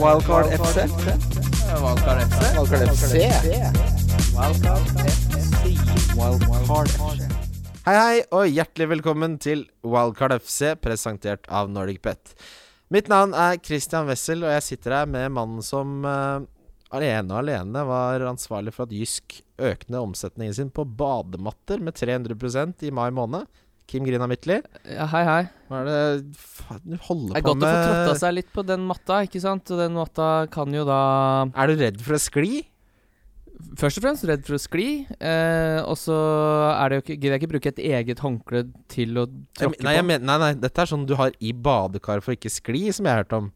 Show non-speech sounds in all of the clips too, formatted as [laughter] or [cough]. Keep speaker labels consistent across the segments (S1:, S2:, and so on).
S1: Wildcard FC.
S2: Wildcard FC.
S1: Wildcard FC. Wildcard FC. Hei, hei, og hjertelig velkommen til Wildcard FC, presentert av Nordic Bet. Mitt navn er Christian Wessel, og jeg sitter her med mannen som uh, alene og alene var ansvarlig for at Jysk økte omsetningen sin på badematter med 300% i mai måned. Kim Grina Mittli.
S2: Ja, hei, hei.
S1: Hva er det faen, du holder
S2: Det er
S1: på
S2: godt å få tråtta seg litt på den matta, ikke sant? Og den matta kan jo da
S1: Er du redd for å skli?
S2: Først og fremst redd for å skli, eh, og så er det jo ikke Gidder jeg ikke bruke et eget håndkle til å tråkke på?
S1: nei, jeg
S2: på.
S1: men, nei, nei, dette er sånn du har i badekar for ikke skli, som jeg har hørt om.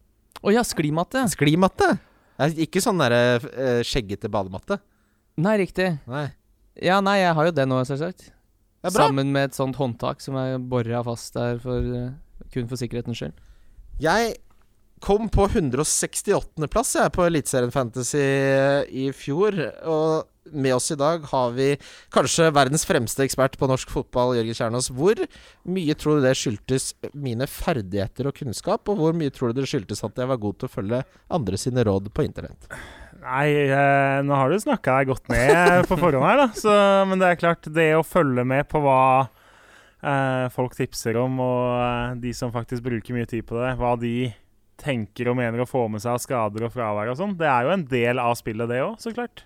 S2: Å ja, sklimatte.
S1: Sklimatte? Det er Ikke sånn derre eh, skjeggete badematte.
S2: Nei, riktig.
S1: Nei.
S2: Ja, nei, jeg har jo det nå, selvsagt. Sammen med et sånt håndtak som er bora fast der for, eh, kun for sikkerhetens skyld.
S1: Jeg kom på 168.-plass jeg på Eliteserien Fantasy eh, i fjor. Og med oss i dag har vi kanskje verdens fremste ekspert på norsk fotball, Jørgen Kjernås. Hvor mye tror du det skyldtes mine ferdigheter og kunnskap, og hvor mye tror du det skyldtes at jeg var god til å følge andre sine råd på internett?
S3: Nei, eh, nå har du snakka deg godt ned på forhånd her, da. [laughs] Så, men det er klart, det å følge med på hva eh, folk tipser om, og eh, de som faktisk bruker mye tid på det, hva de tenker og mener å få med seg av skader og fravær og sånn, det er jo en del av spillet, det òg, så klart.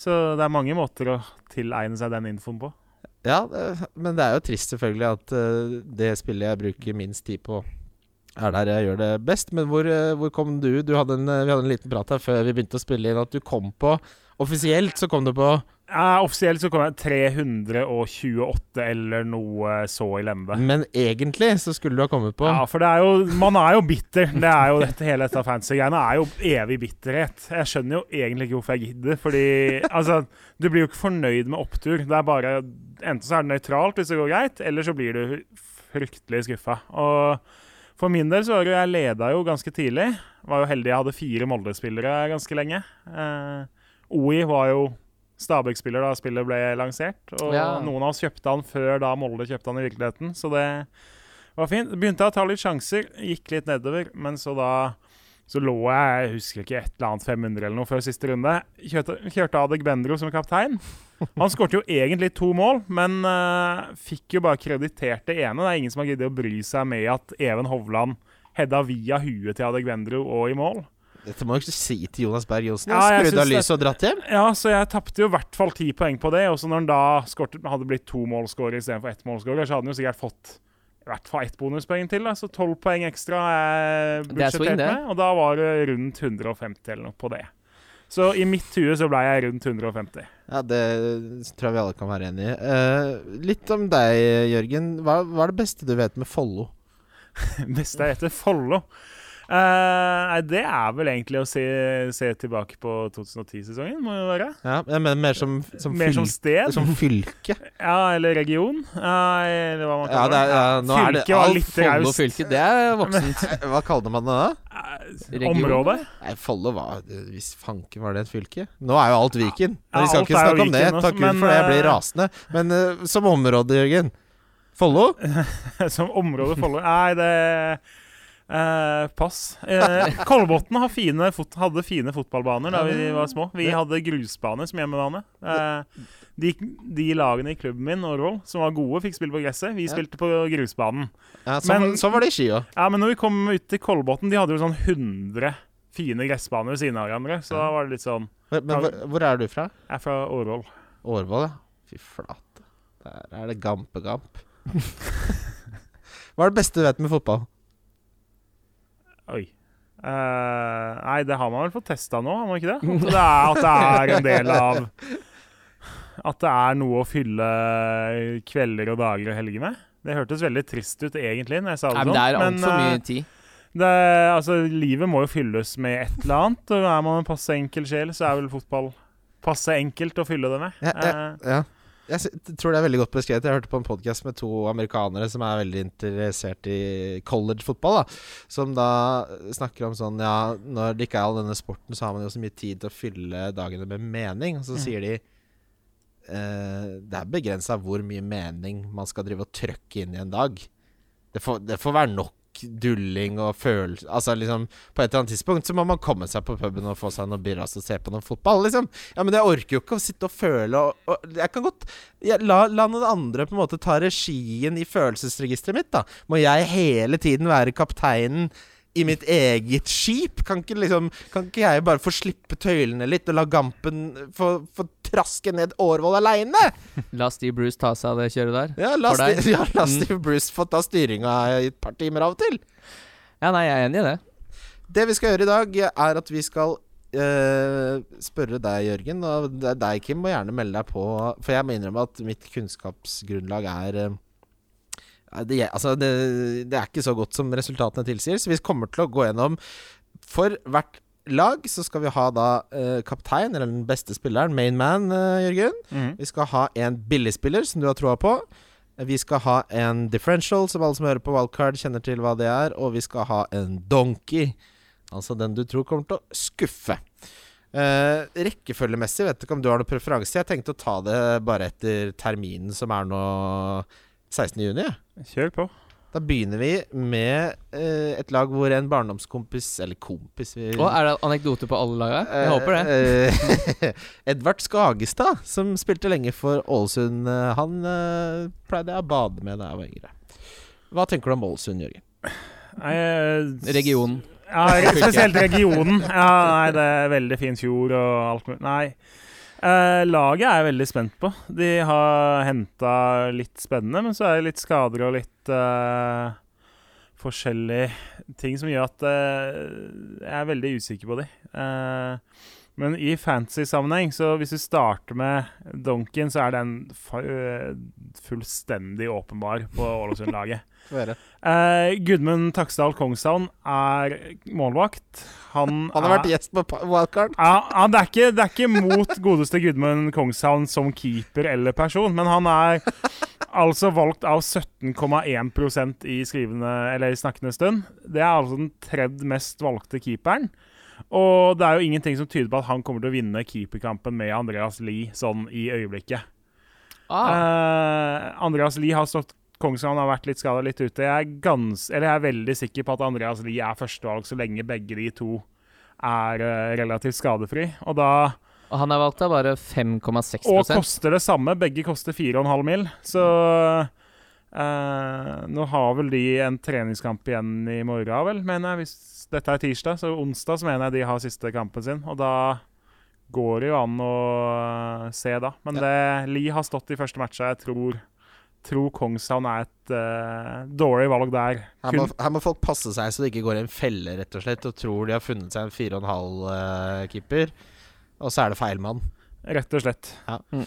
S3: Så det er mange måter å tilegne seg den infoen på.
S1: Ja, det- men det er jo trist selvfølgelig at eh, det spillet jeg bruker minst tid på, er der jeg gjør det best. Men hvor, eh, hvor kom du? du hadde en, eh, vi hadde en liten prat her før vi begynte å spille inn, at du kom på Offisielt så kom du på
S3: Ja, offisielt så kom jeg 328 eller noe så i lende.
S1: Men egentlig så skulle du ha kommet på
S3: Ja, for det er jo Man er jo bitter. Det er jo dette hele dette fancy-greiene er jo evig bitterhet. Jeg skjønner jo egentlig ikke hvorfor jeg gidder, fordi altså Du blir jo ikke fornøyd med opptur. Det er bare Enten så er det nøytralt hvis det går greit, eller så blir du fryktelig skuffa. Og for min del så var det jo Jeg leda jo ganske tidlig. Var jo heldig jeg hadde fire Molde-spillere ganske lenge. Eh, OI var jo Stabæk-spiller da spillet ble lansert. Og
S2: Ja.
S3: noen av oss kjøpte han før da Molde kjøpte han i virkeligheten, så det var fint. Begynte å ta litt sjanser, gikk litt nedover, men så da så lå jeg jeg husker ikke et eller annet 500 eller noe før siste runde. Kjørte, kjørte Adek Bendro som kaptein. Han skåret jo egentlig to mål, men uh, fikk jo bare kreditert det ene. Det er ingen som har giddet å bry seg med at Even Hovland hedda via huet til Adek Bendro og i mål.
S1: Dette må du ikke si til Jonas Berg Johnsen.
S3: Ja,
S1: Skrudd av lyset og dratt hjem.
S3: Ja, så jeg tapte jo i hvert fall ti poeng på det. Og så når han da skortet, hadde blitt to målskårer istedenfor ett målskårer, så hadde han jo sikkert fått i hvert fall ett bonuspoeng til. Da. Så tolv poeng ekstra er
S2: er
S3: budsjettert med, og da var det rundt 150 eller noe på det. Så i mitt hue så ble jeg rundt 150.
S1: Ja, Det tror jeg vi alle kan være enig i. Uh, litt om deg, Jørgen. Hva, hva er det beste du vet med Follo? [laughs]
S3: Beste jeg heter Follo. Eh, nei, det er vel egentlig å se, se tilbake på 2010-sesongen, må det være.
S1: Ja, men mer som, som,
S3: Mer som sted.
S1: som fylke.
S3: Ja, eller region. Ja, eller hva man
S1: Ja, det er, ja, nå er det
S3: var litt raust.
S2: fylke, det er voksent. [laughs]
S1: Hva kalte man det da?
S2: Region.
S3: Område.
S1: Nei, Follo var Hvis fanken var det et fylke? Nå er jo alt Viken.
S3: Ja,
S1: vi skal ikke
S3: jo
S1: snakke om det. Takk Gud for det, jeg blir
S3: eh,
S1: rasende. Men som område, Jørgen. Follo? [laughs]
S3: Som område Follo Nei, det eh, Pass. Eh, Kolbotn har fine fot hadde fine fotballbaner da vi var små. Vi hadde grusbane som hjemmebane. Eh, de, de lagene i klubben min Årvoll som var gode, fikk spille på gresset. Vi spilte på grusbanen.
S1: Ja, sånn,
S3: Men-
S1: sånn var det i skia.
S3: Ja, Men når vi kom ut til Kolbotn, de hadde jo sånn 100 fine gressbaner ved siden av hverandre. Så da var det litt sånn
S1: Men, men hvor er du fra?
S3: Jeg er fra Årvoll.
S1: Årvoll, ja. Fy flate. Der er det gampegamp. [laughs] Hva er det beste du vet med fotball?
S3: Oi. Uh, nei, det har man vel fått testa nå, har man ikke det? At det er, at det er en del av At det er noe å fylle kvelder og dager og helger med. Det hørtes veldig trist ut egentlig når jeg sa det
S2: men det er
S3: sånn.
S2: altfor
S3: eh,
S2: mye tid.
S3: det, altså, livet må jo fylles med et eller annet. Og er man en passe enkel sjel, så er vel fotball passe enkelt å fylle det med.
S1: Ja, ja,
S3: Eh,
S1: ja. Jeg tror det er veldig godt beskrevet. Jeg hørte på en podkast med to amerikanere som er veldig interessert i collegefotball. da Som da snakker om sånn Ja, når det ikke er all denne sporten, så har man jo så mye tid til å fylle dagene med mening. Og så
S3: Mm.
S1: sier de eh, det er begrensa hvor mye mening man skal drive og trøkke inn i en dag. Det får, det får være nok dulling og følelse Altså liksom På et eller annet tidspunkt så må man komme seg på puben og få seg noe birras og se på noe fotball, liksom. Ja, men jeg orker jo ikke å sitte og føle og, og Jeg kan godt jeg, la, la noen andre på en måte ta regien i følelsesregisteret mitt, da. Må jeg hele tiden være kapteinen i mitt eget skip? Kan ikke, liksom, kan ikke jeg bare få slippe tøylene litt og la Gampen få, få traske ned Årvoll aleine? [laughs]
S2: La Steve Bruce ta seg av det kjøret der.
S1: Ja, la? Sti [laughs] ja, la
S2: Mm.
S1: Steve Bruce få ta styringa i et par timer av og til.
S2: Ja, nei, jeg er enig i det.
S1: Det vi skal gjøre i dag, er at vi skal Uh, spørre deg, Jørgen, og deg, Kim, må gjerne melde deg på. For jeg må innrømme at mitt kunnskapsgrunnlag er uh, det, altså det, det er ikke så godt som resultatene tilsier, så vi kommer til å gå gjennom For hvert lag så skal vi ha da uh, kaptein, eller den beste spilleren, main man, uh, Jørgen.
S3: Mm.
S1: Vi skal ha en billigspiller som du har troa på. Vi skal ha en differential, som alle som hører på Wildcard, kjenner til hva det er. Og vi skal ha en donkey, altså den du tror kommer til å skuffe. Uh, rekkefølgemessig vet ikke om du har noen preferanse. Jeg tenkte å ta det bare etter terminen, som er nå 16. juni. jeg.
S3: Kjør på.
S1: Da begynner vi med uh, et lag hvor en barndomskompis Eller kompis vi,
S2: Og er det anekdote på alle laga? Jeg håper det.
S1: det. [laughs] Edvard Skagestad, som spilte lenge for Ålesund, eh, han eh, pleide jeg å bade med da jeg var yngre. Hva tenker du om Ålesund, Jørgen?
S3: Nei, eh,
S2: Regionen.
S3: Ja, spesielt regionen. Ja, nei, det er veldig fin fjord og alt mulig. Nei. Eh, laget er jeg veldig spent på. De har henta litt spennende, men så er det litt skader og litt eh, forskjellige ting som gjør at eh, jeg er veldig usikker på de. Eh, men i fantasy-sammenheng, så hvis vi starter med Donken, så er den eh, fullstendig åpenbar på Ålesund-laget. [laughs] Eh, Gudmund Taksdal Kongshavn er målvakt. Han, [laughs]
S1: Han har vært
S3: er,
S1: gjest på Wildcard.
S3: ja, ja, det, er ikke, det er ikke mot godeste Gudmund Kongshavn som keeper eller person, men han er altså valgt av 17,1 i, i snakkende stund. Det er altså den tredje mest valgte keeperen. Og det er jo ingenting som tyder på at han kommer til å vinne keeperkampen med Andreas Lie sånn i øyeblikket.
S2: Ah,
S3: Uh, Andreas Lie har stått Kongshavn har vært litt skada, litt ute. Jeg er, gans, eller jeg er veldig sikker på at Andreas Lie er førstevalg så lenge begge de to er uh, relativt skadefri. Og da
S2: og han er valgt av bare 5,6
S3: Og koster det samme. Begge koster 4,5 mil. Så uh, nå har vel de en treningskamp igjen i morgen, vel, mener jeg. Hvis dette er tirsdag. Så onsdag så mener jeg de har siste kampen sin. Og da går det jo an å eh, se, da. Men det, Lie har stått i første matcha. Jeg tror, tror Kongshavn er et uh, dårlig valg der.
S1: Her må, her må folk passe seg så det ikke går i en felle, rett og slett, og tror de har funnet seg en 4,5-keeper, og så er det feil mann.
S3: rett og slett.
S1: Ja.
S2: Mm.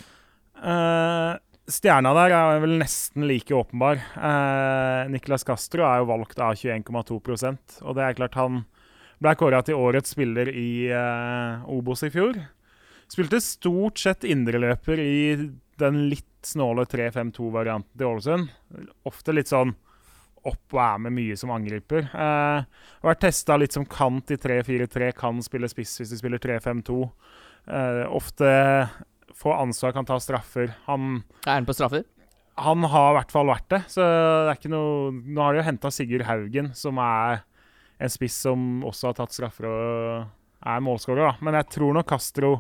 S3: Eh, stjerna der er vel nesten like åpenbar. Eh, Niklas Castro er jo valgt av 21,2% og det er klart han ble kåra til årets spiller i eh, Obos i fjor. Spilte stort sett indreløper i den litt snåle 3-5-2-varianten til Ålesund. Ofte litt sånn opp og er med mye som angriper. Eh, har vært testa litt som kant i 3-4-3, kan spille spiss hvis de spiller 3-5-2. Eh, ofte få ansvar, kan ta straffer. Han,
S2: Er han på straffer?
S3: han har i hvert fall vært det. Så det er ikke noe Nå har de jo henta Sigurd Haugen, som er en spiss som også har tatt straffer og er målskårer. Men jeg tror nok Castro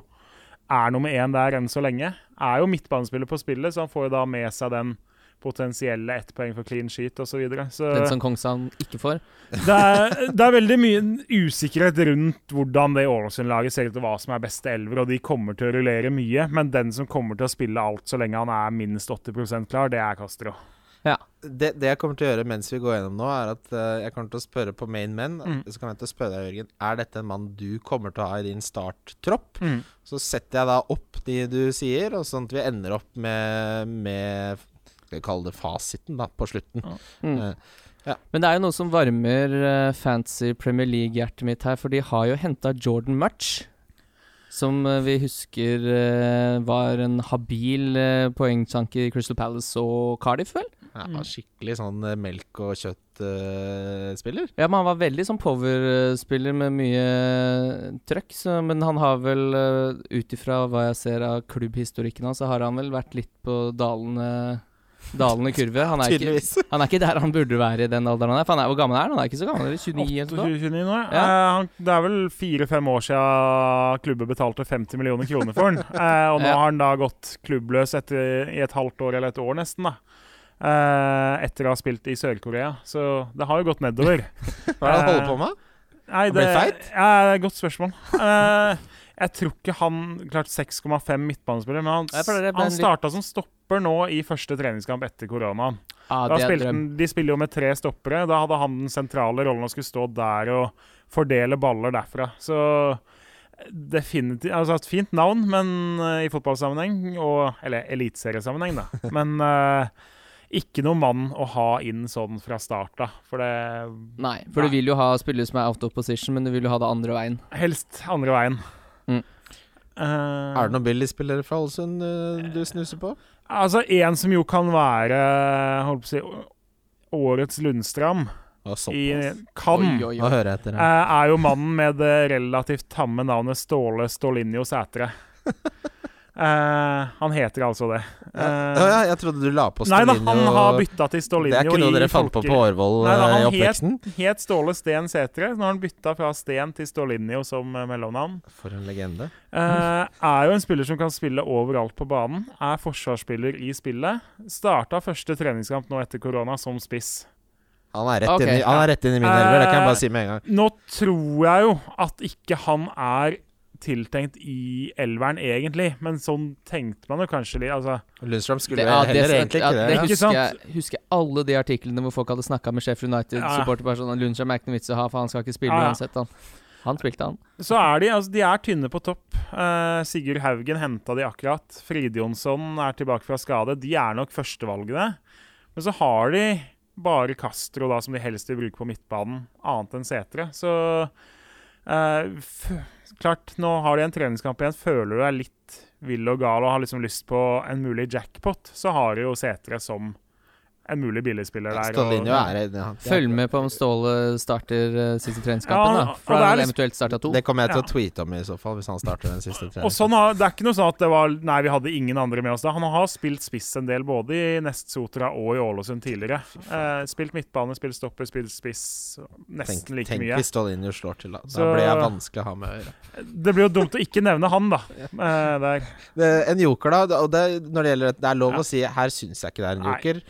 S3: er nummer én der enn så lenge. Er jo midtbanespiller på spillet, så han får jo da med seg den potensielle ett poeng for clean sheet osv. Så, videre. så
S2: Den som Kongshavn ikke får? [laughs]
S3: det er, det er veldig mye usikkerhet rundt hvordan det Ålesund-laget ser ut, og hva som er beste elver, og de kommer til å rullere mye. Men den som kommer til å spille alt så lenge han er minst 80% klar, det er Castro.
S1: Det, det jeg kommer til å gjøre mens vi går gjennom nå, er at uh, jeg kommer til å spørre på main men.
S3: Mm.
S1: Så kan jeg til å spørre deg, Jørgen, er dette en mann du kommer til å ha i din starttropp? Så setter jeg da opp de du sier, og sånn at vi ender opp med, med Skal vi kalle det fasiten, da, på slutten.
S2: Mm.
S1: Eh,
S2: Men det er jo noe som varmer uh, fancy Premier League-hjertet mitt her, for de har jo henta Jordan Match. Som eh, vi husker var en habil uh, poengtanke i Crystal Palace og Cardiff, vel?
S1: ja,
S3: Mm.
S1: skikkelig sånn melk og kjøtt-spiller.
S2: Ja, men han var veldig sånn power-spiller med mye trøkk. Så, men han har vel, uh, ut ifra hva jeg ser av klubbhistorikken hans, så har han vel vært litt på dalende Dalende kurve. Han er, ikke, [laughs] han er ikke der han burde være i den alderen han er. For han er hvor gammel er han? Han er ikke så gammel, eller 29 eller noe?
S3: 28-29 nå, ja.
S2: Ja.
S3: Eh, han, det er vel fire-fem år siden klubben betalte 50 millioner kroner for han. [laughs] Eh, og nå
S2: Ja.
S3: har han da gått klubbløs etter, i et halvt år eller et år nesten, da. Eh, etter å ha spilt i Sør-Korea. Så det har jo gått nedover. [laughs]
S1: Hva er det han holder på med?
S3: Nei,
S1: Han ble feit?
S3: Ja, det er et godt spørsmål. Eh, jeg tror ikke han klart 6,5 midtbanespiller, men han,
S2: det
S3: han starta som stopper nå i første treningskamp etter koronaen.
S2: Ah,
S3: de spiller jo med tre stoppere. Da hadde han den sentrale rollen og skulle stå der og fordele baller derfra. Så definitivt Altså et fint navn, men uh, i fotballsammenheng, og, eller eliteseriesammenheng, da. [laughs] Men uh, ikke noen mann å ha inn sånn fra start av. For det
S2: Nei, for du vil jo ha spillere som er out of position, men du vil jo ha det andre veien.
S3: Helst andre veien.
S2: Mm.
S3: Uh,
S1: Er det noen Billy-spillere fra Ålesund eh, du snuser på?
S3: Altså, en som jo kan være holdt på å si, årets Lundstram i. Kan.
S2: Oi, oi, oi.
S1: her.
S3: er jo mannen med det relativt tamme navnet Ståle Stålinjo Sætre. [laughs] Eh, han heter altså det.
S1: Ja,
S3: Eh,
S1: ja, jeg trodde du la på
S3: nei da, han har bytta til
S1: Det er ikke noe dere fant på på Årvoll
S3: Nei, da,
S1: eh, i
S3: han
S1: het,
S3: Het Ståle Sten Sætre. Nå har han bytta fra Sten til Stolinio som mellomnavn.
S1: For en legende.
S3: Uh, er jo en spiller som kan spille overalt på banen. Er forsvarsspiller i spillet. Starta første treningskamp nå etter korona som spiss.
S1: Han er rett,
S2: Ok,
S1: inn, i, han er rett inn i min elver, det kan jeg bare si med en gang.
S3: Nå tror jeg jo at ikke han er tiltenkt i elveren, egentlig. Men sånn tenkte man jo kanskje litt. Altså,
S1: Lundstrøm skulle
S2: Det, ja,
S1: heller
S2: det,
S1: egentlig
S2: ja,
S1: ikke
S2: det
S1: det.
S3: Ikke
S2: husker jeg, husker alle de artiklene hvor folk hadde snakka med Sheffield
S3: Ja.
S2: United-supporterpersonen. Lundstrøm er ikke noe vits å ha, for han skal ikke spille
S3: Ja, ja.
S2: uansett. Han. han spilte, han.
S3: så er de altså, de er tynne på topp. Uh, Sigurd Haugen henta de akkurat. Fridjonsson er tilbake fra skade. De er nok førstevalgene. Men så har de bare Castro, da, som de helst vil bruke på midtbanen, annet enn Setre. Så klart, nå har de en treningskamp igjen. Føler du deg litt vill og gal og har liksom lyst på en mulig jackpot, så har du jo Setre som en mulig billigspiller der. og-
S1: er ja,
S2: Følg med på om Ståle starter uh, siste treningskampen.
S3: Ja,
S2: da. For da
S3: er
S2: har
S3: liksom-
S2: eventuelt starta to.
S1: Det kommer jeg til
S3: Ja.
S1: å tweete om i så fall, hvis han starter den siste
S3: Og sånn har, Det er ikke noe sånn at det var Nei, vi hadde ingen andre med oss da. Han har spilt spiss en del, både i Nest Sotra og i Ålesund tidligere. Uh, spilt midtbane, spilt stopper, spilt spiss. Nesten
S1: Tenk,
S3: like
S1: tenk
S3: mye.
S1: hvis Stålinjo slår til, da. Da
S3: Så-
S1: blir jeg vanskelig å ha med å gjøre.
S3: Det blir jo dumt å ikke nevne han, da. Uh, der.
S1: Det, en joker, da. Og det, når det gjelder Det er lov
S3: Ja.
S1: å si her syns jeg ikke det er en
S3: Nei.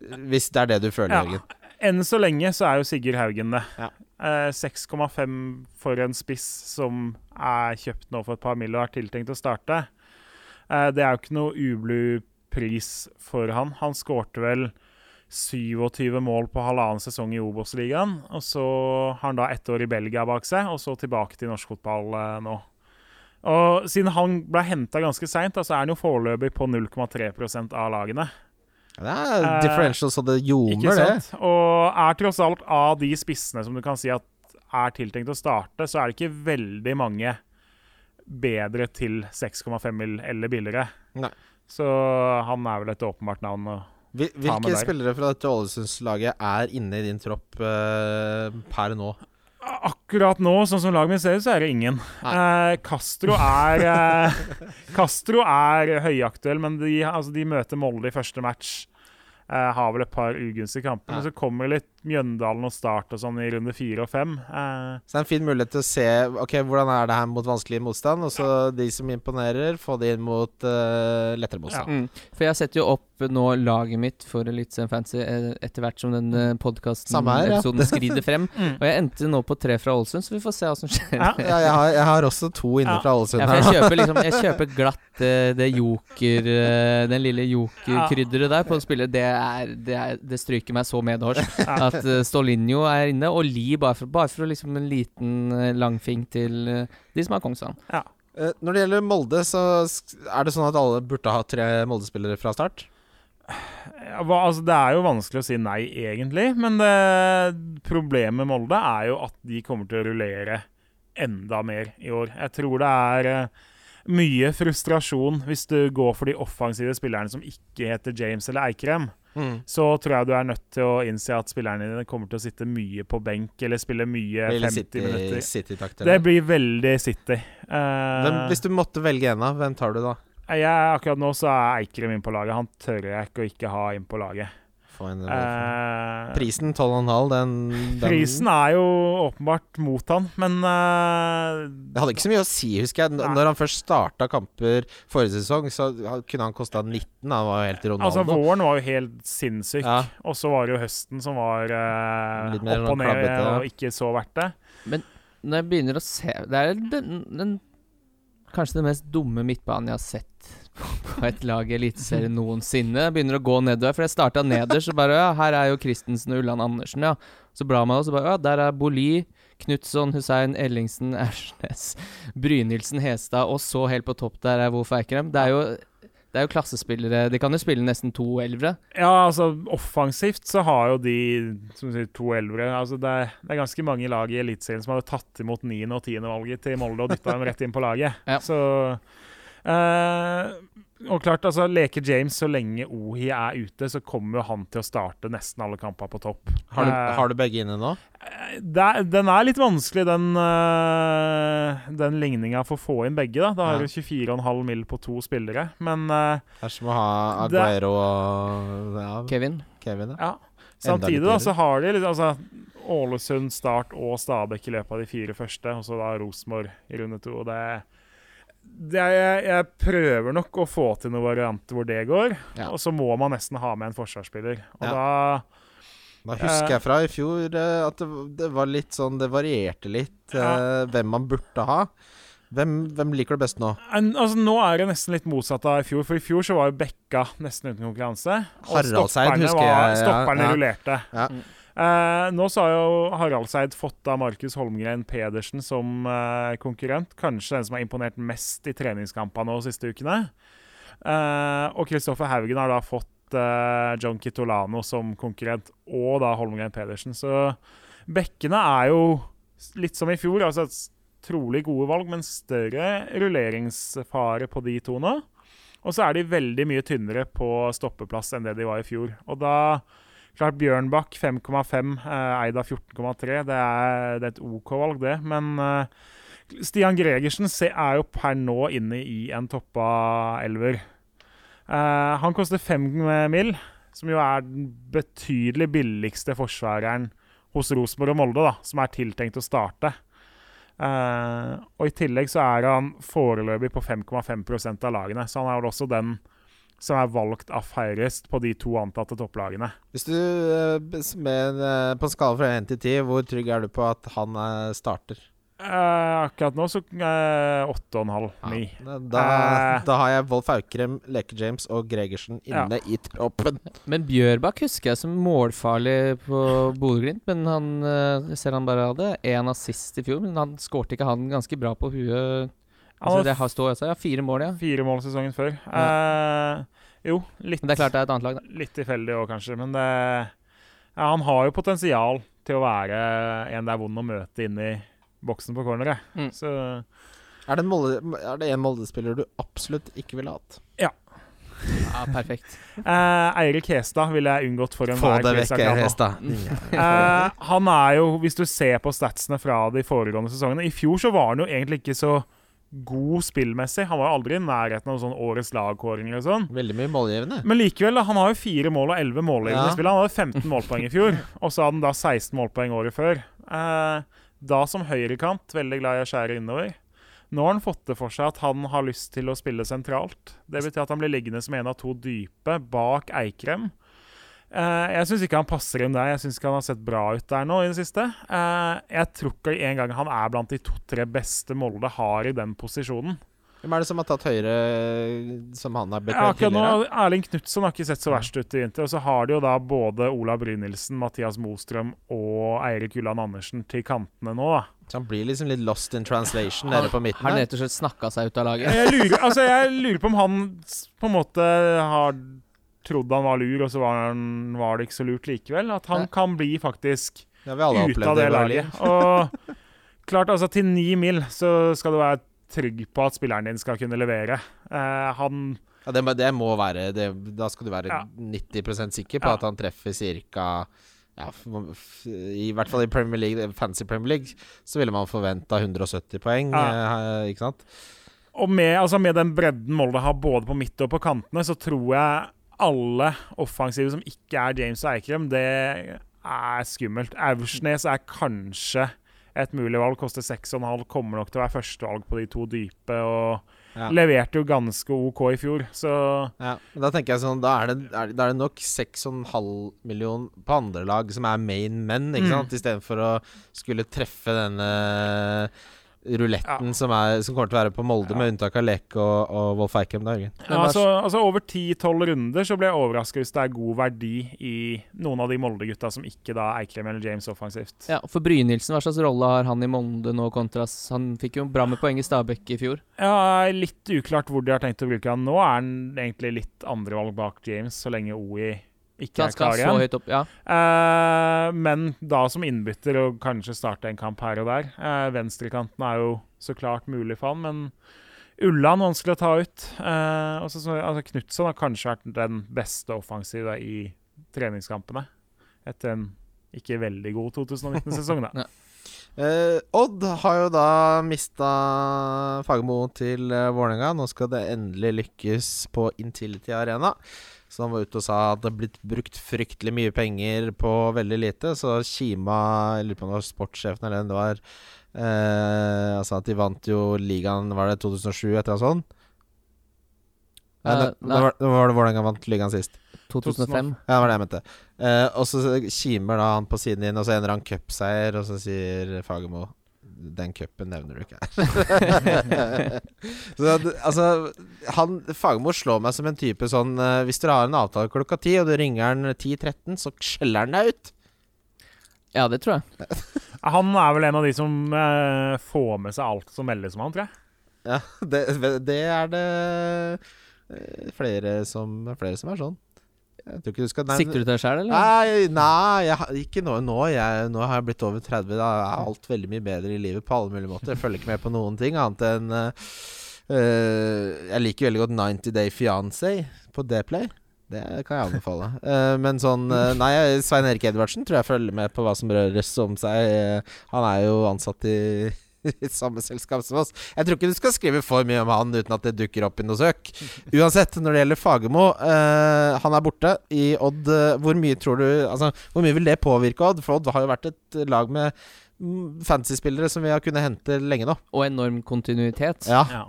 S1: Hvis det er det du føler,
S3: Ja.
S1: Jørgen.
S3: Enn så lenge så er jo Sigurd Haugen det.
S1: Ja.
S3: Eh, 6,5 for en spiss som er kjøpt nå for et par mill. og er tiltenkt å starte. Eh, det er jo ikke noe ublu pris for han. Han skårte vel 27 mål på halvannen sesong i Obos-ligaen. Og så har han da ett år i Belgia bak seg, og så tilbake til norsk fotball eh, nå. Og siden han ble henta ganske seint, så er han jo foreløpig på 0,3% av lagene.
S1: Det er
S3: Eh,
S1: differential så det ljomer, det.
S3: Og er tross alt av de spissene som du kan si at er tiltenkt å starte, så er det ikke veldig mange bedre til 6,5 mil eller billigere.
S1: Nei.
S3: Så han er vel et åpenbart navn. å-
S1: Hvil- Hvilke spillere fra dette Ålesundslaget er inne i din tropp uh, per nå?
S3: Akkurat nå, sånn som laget mitt ser ut, så er det ingen. Eh, Castro er eh, [laughs] Castro er høyaktuell, men de, altså, de møter Molde i første match. Eh, har vel et par ugunstige kamper. Men så kommer litt Mjøndalen og Start og sånn i runde fire og fem. Eh,
S1: Så det er en fin mulighet til å se Ok, hvordan er det her mot vanskelig motstand. Og så de som imponerer, få det inn mot uh, lettere motstand.
S2: Mm. For jeg setter jo opp nå laget mitt for Eliteserien Fancy eh, etter hvert som den
S1: Samme her, ja.
S2: podkasten-episoden skrider frem. [laughs]
S3: Mm.
S2: Og jeg endte nå på tre fra Ålesund, så vi får se hva som skjer.
S3: Ja.
S1: Ja, jeg har, jeg har også to inne
S3: Ja.
S1: fra Ålesund.
S2: Ja, jeg kjøper [laughs] liksom Jeg kjøper glatt det, det joker eh, Den lille jokerkrydderet der på spillet. Det, er, det, er, det stryker meg så medhårs.
S3: Ja.
S2: At uh, Stolinjo er inne, og Lie bare for, bare for liksom en liten uh, langfing til eh, de som har Kongsvann.
S1: Ja. Når det gjelder Molde, så er det sånn at alle burde ha tre Molde-spillere fra start.
S3: Ja, hva, altså, det er jo vanskelig å si nei, egentlig. Men det, problemet med Molde er jo at de kommer til å rullere enda mer i år. Jeg tror det er eh, mye frustrasjon hvis du går for de offensive spillerne som ikke heter James eller Eikrem. Så tror jeg du er nødt til å innse at spillerne dine kommer til å sitte mye på benk eller spille mye
S1: Ville
S3: 50
S1: City-
S3: minutter.
S1: City-takter.
S3: Det blir veldig City. Uh,
S1: Hvem, hvis du måtte velge en av, hvem tar du da?
S3: Jeg, akkurat nå så er Eikrem inn på laget. Han tør jeg ikke å ikke ha inn på laget.
S1: Få en,
S3: Eh,
S1: Prisen 12,5, den, den
S3: prisen er jo åpenbart mot han, men uh,
S1: Det hadde ikke så mye å si, husker jeg. N-
S3: Nei.
S1: Når han først starta kamper forrige sesong, så kunne han kosta 19. Han var jo helt Ronaldo.
S3: Altså, våren var jo helt sinnssyk.
S1: Ja.
S3: Og så var det jo høsten som var
S1: uh, mer
S3: opp og
S1: sånn
S3: ned
S1: klabbete, ja.
S3: og ikke så verdt det.
S2: Men Når jeg begynner å se Det er den, den kanskje den mest dumme midtbanen jeg har sett på et lag i Eliteserien noensinne. Begynner å gå nedover, for jeg starta nederst, så bare Ja, her er jo Christensen og Ulland Andersen, ja. Så blar man, og så bare Ja, der er Boli, Knutson, Hussein, Ellingsen, [laughs] Ersnes, Brynildsen, Hestad, og så helt på topp der er Wolf Eikrem. Det er jo det er jo klassespillere De kan jo spille nesten to elvere.
S3: Ja, altså offensivt så har jo de som sier, to elvere altså det, er, det er ganske mange lag i Eliteserien som hadde tatt imot 9. og 10. valget til Molde og dytta dem rett inn på laget.
S2: Ja.
S3: Så Og klart, altså leker James så lenge Ohi er ute, så kommer jo han til å starte nesten alle kamper på topp.
S1: har, du,
S3: Eh,
S1: har du begge inne nå?
S3: det er, den er litt vanskelig, den, uh, den ligninga for å få inn begge. Da Da har
S1: Ja.
S3: du 24,5 mill. på to spillere. Men uh,
S1: Det er som å ha Aguero og ja,
S2: Kevin.
S1: Kevin. Ja.
S3: ja. Samtidig da, så har de litt, altså, Ålesund, Start og Stabæk i løpet av de fire første, og så da Rosenborg i runde to. og det er, jeg, jeg prøver nok å få til noen varianter hvor det går,
S2: Ja.
S3: og så må man nesten ha med en forsvarsspiller. Og
S1: Ja.
S3: da
S1: Da husker jeg fra i fjor eh, at det, det var litt sånn Det varierte litt eh, hvem man burde ha. Hvem, hvem liker du best nå?
S3: en, altså, Nå er det nesten litt motsatt av i fjor, for i fjor så var jo Bekka nesten uten konkurranse. Og
S1: Haraldseid husker
S3: var-
S1: jeg, ja,
S3: Stopperne
S1: ja.
S3: rullerte.
S1: Ja.
S3: Eh, nå så har jo Haraldseid fått av Markus Holmgren Pedersen som eh, konkurrent. Kanskje den som har imponert mest i treningskampene de siste ukene. Eh, og Kristoffer Haugen har da fått eh, John Kitolano som konkurrent, og da Holmgren Pedersen. Så bekkene er jo litt som i fjor. altså Trolig gode valg, men større rulleringsfare på de to nå. Og så er de veldig mye tynnere på stoppeplass enn det de var i fjor. Og da Klart Bjørnbakk 5,5, eh, Eida 14,3. Det, er- et OK valg, det. Men eh, Stian Gregersen se, er jo per nå inne i en toppa elver. Eh, han koster 5 mil, som jo er den betydelig billigste forsvareren hos Rosenborg og Molde, da, som er tiltenkt å starte. Uh, og I tillegg så er han foreløpig på 5,5% av lagene, så han er vel også den som er valgt av færrest på de to antatte topplagene.
S1: Hvis du eh, med, eh, På en skala fra 1 til 10, hvor trygg er du på at han eh, starter?
S3: Eh, akkurat nå så uh, 8,5. 9.
S1: Da,
S3: Eh.
S1: da har jeg Wolf Aukrem, Leke James og Gregersen inne i troppen.
S2: Men Bjørbakk husker jeg som målfarlig på Bodø-Glimt. Men han ser han bare hadde én assist i fjor, men han skårte ikke han ganske bra på huet? Altså, det har stått, altså, ja, fire mål, ja.
S3: fire mål sesongen før. Eh, jo, litt,
S2: Men det er klart det er et annet lag, da.
S3: litt tilfeldig òg, kanskje. Men det, ja, han har jo potensial til å være en det er vond å møte inn i boksen på corneret.
S2: Mm.
S3: Så
S1: Er det en Molde- er det en Molde-spiller du absolutt ikke ville hatt?
S2: Ja, perfekt. [laughs]
S3: eh, Eirik Hestad ville jeg unngått for en
S1: Få
S3: hver
S1: det
S3: quiz
S1: vekk. Hestad. [laughs]
S3: Eh, han er jo, hvis du ser på statsene fra de foregående sesongene I fjor så var han jo egentlig ikke så god spillmessig. Han var jo aldri i nærheten av sånn årets lagkåringer og sånn.
S1: Veldig mye målgivende.
S3: Men likevel, han har jo fire mål og elleve målgivende
S1: Ja.
S3: spill. Han hadde 15 målpoeng i fjor, og så hadde han da 16 målpoeng året før. Eh, da som høyrekant, veldig glad i å skjære innover. Nå har han fått det for seg at han har lyst til å spille sentralt. Det betyr at han blir liggende som en av to dype bak Eikrem. Eh, jeg syns ikke han passer inn der. Jeg syns ikke han har sett bra ut der nå i det siste. Uh, jeg tror ikke en gang han er blant de to-tre beste Molde har i den posisjonen.
S1: Hvem er det som har tatt høyre som han har
S3: nå,
S1: tidligere?
S3: Erling Knutsen har ikke sett så verst ut i vinter. Og så har de jo da både Ola Brynildsen, Mathias Mostrøm og Eirik Ulland Andersen til kantene nå, da.
S1: Så han blir liksom litt lost in translation nede på midten
S2: Har han rett og slett snakka seg ut av laget?
S3: Jeg lurer, altså, jeg lurer på om han på en måte har trodd han var lur, og så var, han, var det ikke så lurt likevel. At han
S2: Ja.
S3: kan bli faktisk ute av det laget. Og klart, altså til ni mil så skal du være trygg på at spilleren din skal kunne levere. Eh, han
S1: Ja, det, det må være det, Da skal du være
S3: Ja.
S1: 90% sikker på
S3: Ja.
S1: at han treffer ca. Ja, I hvert fall i Premier League, fancy Premier League så ville man forventa 170 poeng. Eh, ikke sant?
S3: Og med, altså med den bredden Molde har både på midt og på kantene, så tror jeg alle offensive som ikke er James og Eikrem, det er skummelt. Aursnes er kanskje et mulig valg. Koster 6,5. Kommer nok til å være førstevalg på de to dype. Og
S1: Ja.
S3: leverte jo ganske OK i fjor, så
S1: Ja, da tenker jeg sånn Da er det, er, da er det nok 6,5 million på andre lag som er main men, ikke
S3: Mm.
S1: sant? Istedenfor å skulle treffe denne ruletten som, er, som kommer til å være på Molde,
S3: Ja.
S1: med unntak av Lek og, og Wolf.
S2: Men
S3: ja, altså, altså Over 10-12 runder så blir jeg overraska hvis det er god verdi i noen av de Molde-gutta som ikke da Eikrem eller James offensivt.
S2: Ja, For Brynildsen, hva slags rolle har han i Molde nå kontras Han fikk jo bra med poeng i Stabæk i fjor.
S3: Ja, Litt uklart hvor de har tenkt å bruke han. Nå er han egentlig litt andrevalg bak James, så lenge OI ikke er klar igjen.
S2: høyt opp. Ja.
S3: Eh, men da som innbytter og kanskje starte en kamp her og der. Eh, venstrekanten er jo så klart mulig for han, men Ulland vanskelig å ta ut. Eh, og så, så, altså Knutson har kanskje vært den beste offensive i treningskampene. Etter en ikke veldig god [laughs] 2019-sesong, da.
S1: Eh, Odd har jo da mista Fagermo til uh, Vålerenga. Nå skal det endelig lykkes på Intility Arena. Så han var ute og sa at det er blitt brukt fryktelig mye penger på veldig lite. Så Kima, jeg lurer på om det var sportssjefen eller hvem det var eh, Altså at de vant jo ligaen, var det 2007, et eller annet sånt? Nei,
S2: Eh,
S1: det, det var, det var det Vålerenga vant ligaen sist.
S2: 2005.
S1: Ja, det var det jeg mente. Eh, og så kimer da han på siden din, og så ender han cupseier, og så sier Fagermo den cupen nevner du ikke her. [laughs] så at, altså han, Fagermo slår meg som en type sånn eh, Hvis dere har en avtale klokka ti, og du ringer han 10.13, så skjeller han deg ut.
S2: Ja, det tror jeg. [laughs]
S3: Han er vel en av de som eh, får med seg alt som meldes om han, tror jeg.
S1: Ja, [laughs] det, det er det eh, flere som, flere som er sånn. Jeg tror ikke du skal nei,
S2: Sikter du til deg sjøl, eller?
S1: Nei, nei jeg, ikke nå. Nå, jeg, nå har jeg blitt over 30. Da er alt veldig mye bedre i livet på alle mulige måter. Jeg følger ikke med på noen ting annet enn eh, Jeg liker veldig godt 90 Day Fiancé på Dplay. Det kan jeg anbefale. Uh, [laughs] men sånn uh, Nei, Svein Erik Edvardsen tror jeg følger med på hva som røres om seg. Han er jo ansatt i [laughs] i samme selskap som oss. Jeg tror ikke du skal skrive for mye om han uten at det dukker opp i noe søk. Uansett, når det gjelder Fagermo, eh, han er borte i Odd. eh, hvor mye tror du Altså, hvor mye vil det påvirke Odd? For Odd har jo vært et lag med mm, fantasy-spillere som vi har kunnet hente lenge nå.
S2: Og enorm kontinuitet.
S1: Ja.
S3: Ja.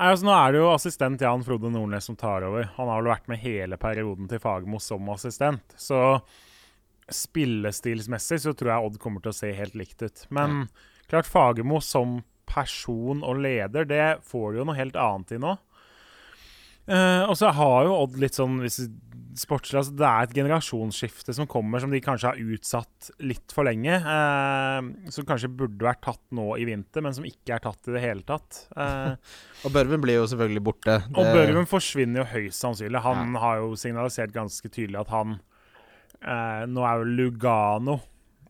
S3: Nei, altså, nå er det jo assistent Jan Frode Nordnes som tar over. Han har vel vært med hele perioden til Fagermo som assistent. Så spillestilsmessig så tror jeg Odd kommer til å se helt likt ut. Men klart Fagermo som person og leder, det får du jo noe helt annet i nå. Uh, og så har jo Odd litt sånn hvis sportslig altså Det er et generasjonsskifte som kommer, som de kanskje har utsatt litt for lenge. Uh, som kanskje burde vært tatt nå i vinter, men som ikke er tatt i det hele tatt. Uh, [laughs]
S1: Og Børven blir jo selvfølgelig borte.
S3: og Børven forsvinner jo høyst sannsynlig. Han har jo signalisert ganske tydelig at han Nå er jo Lugano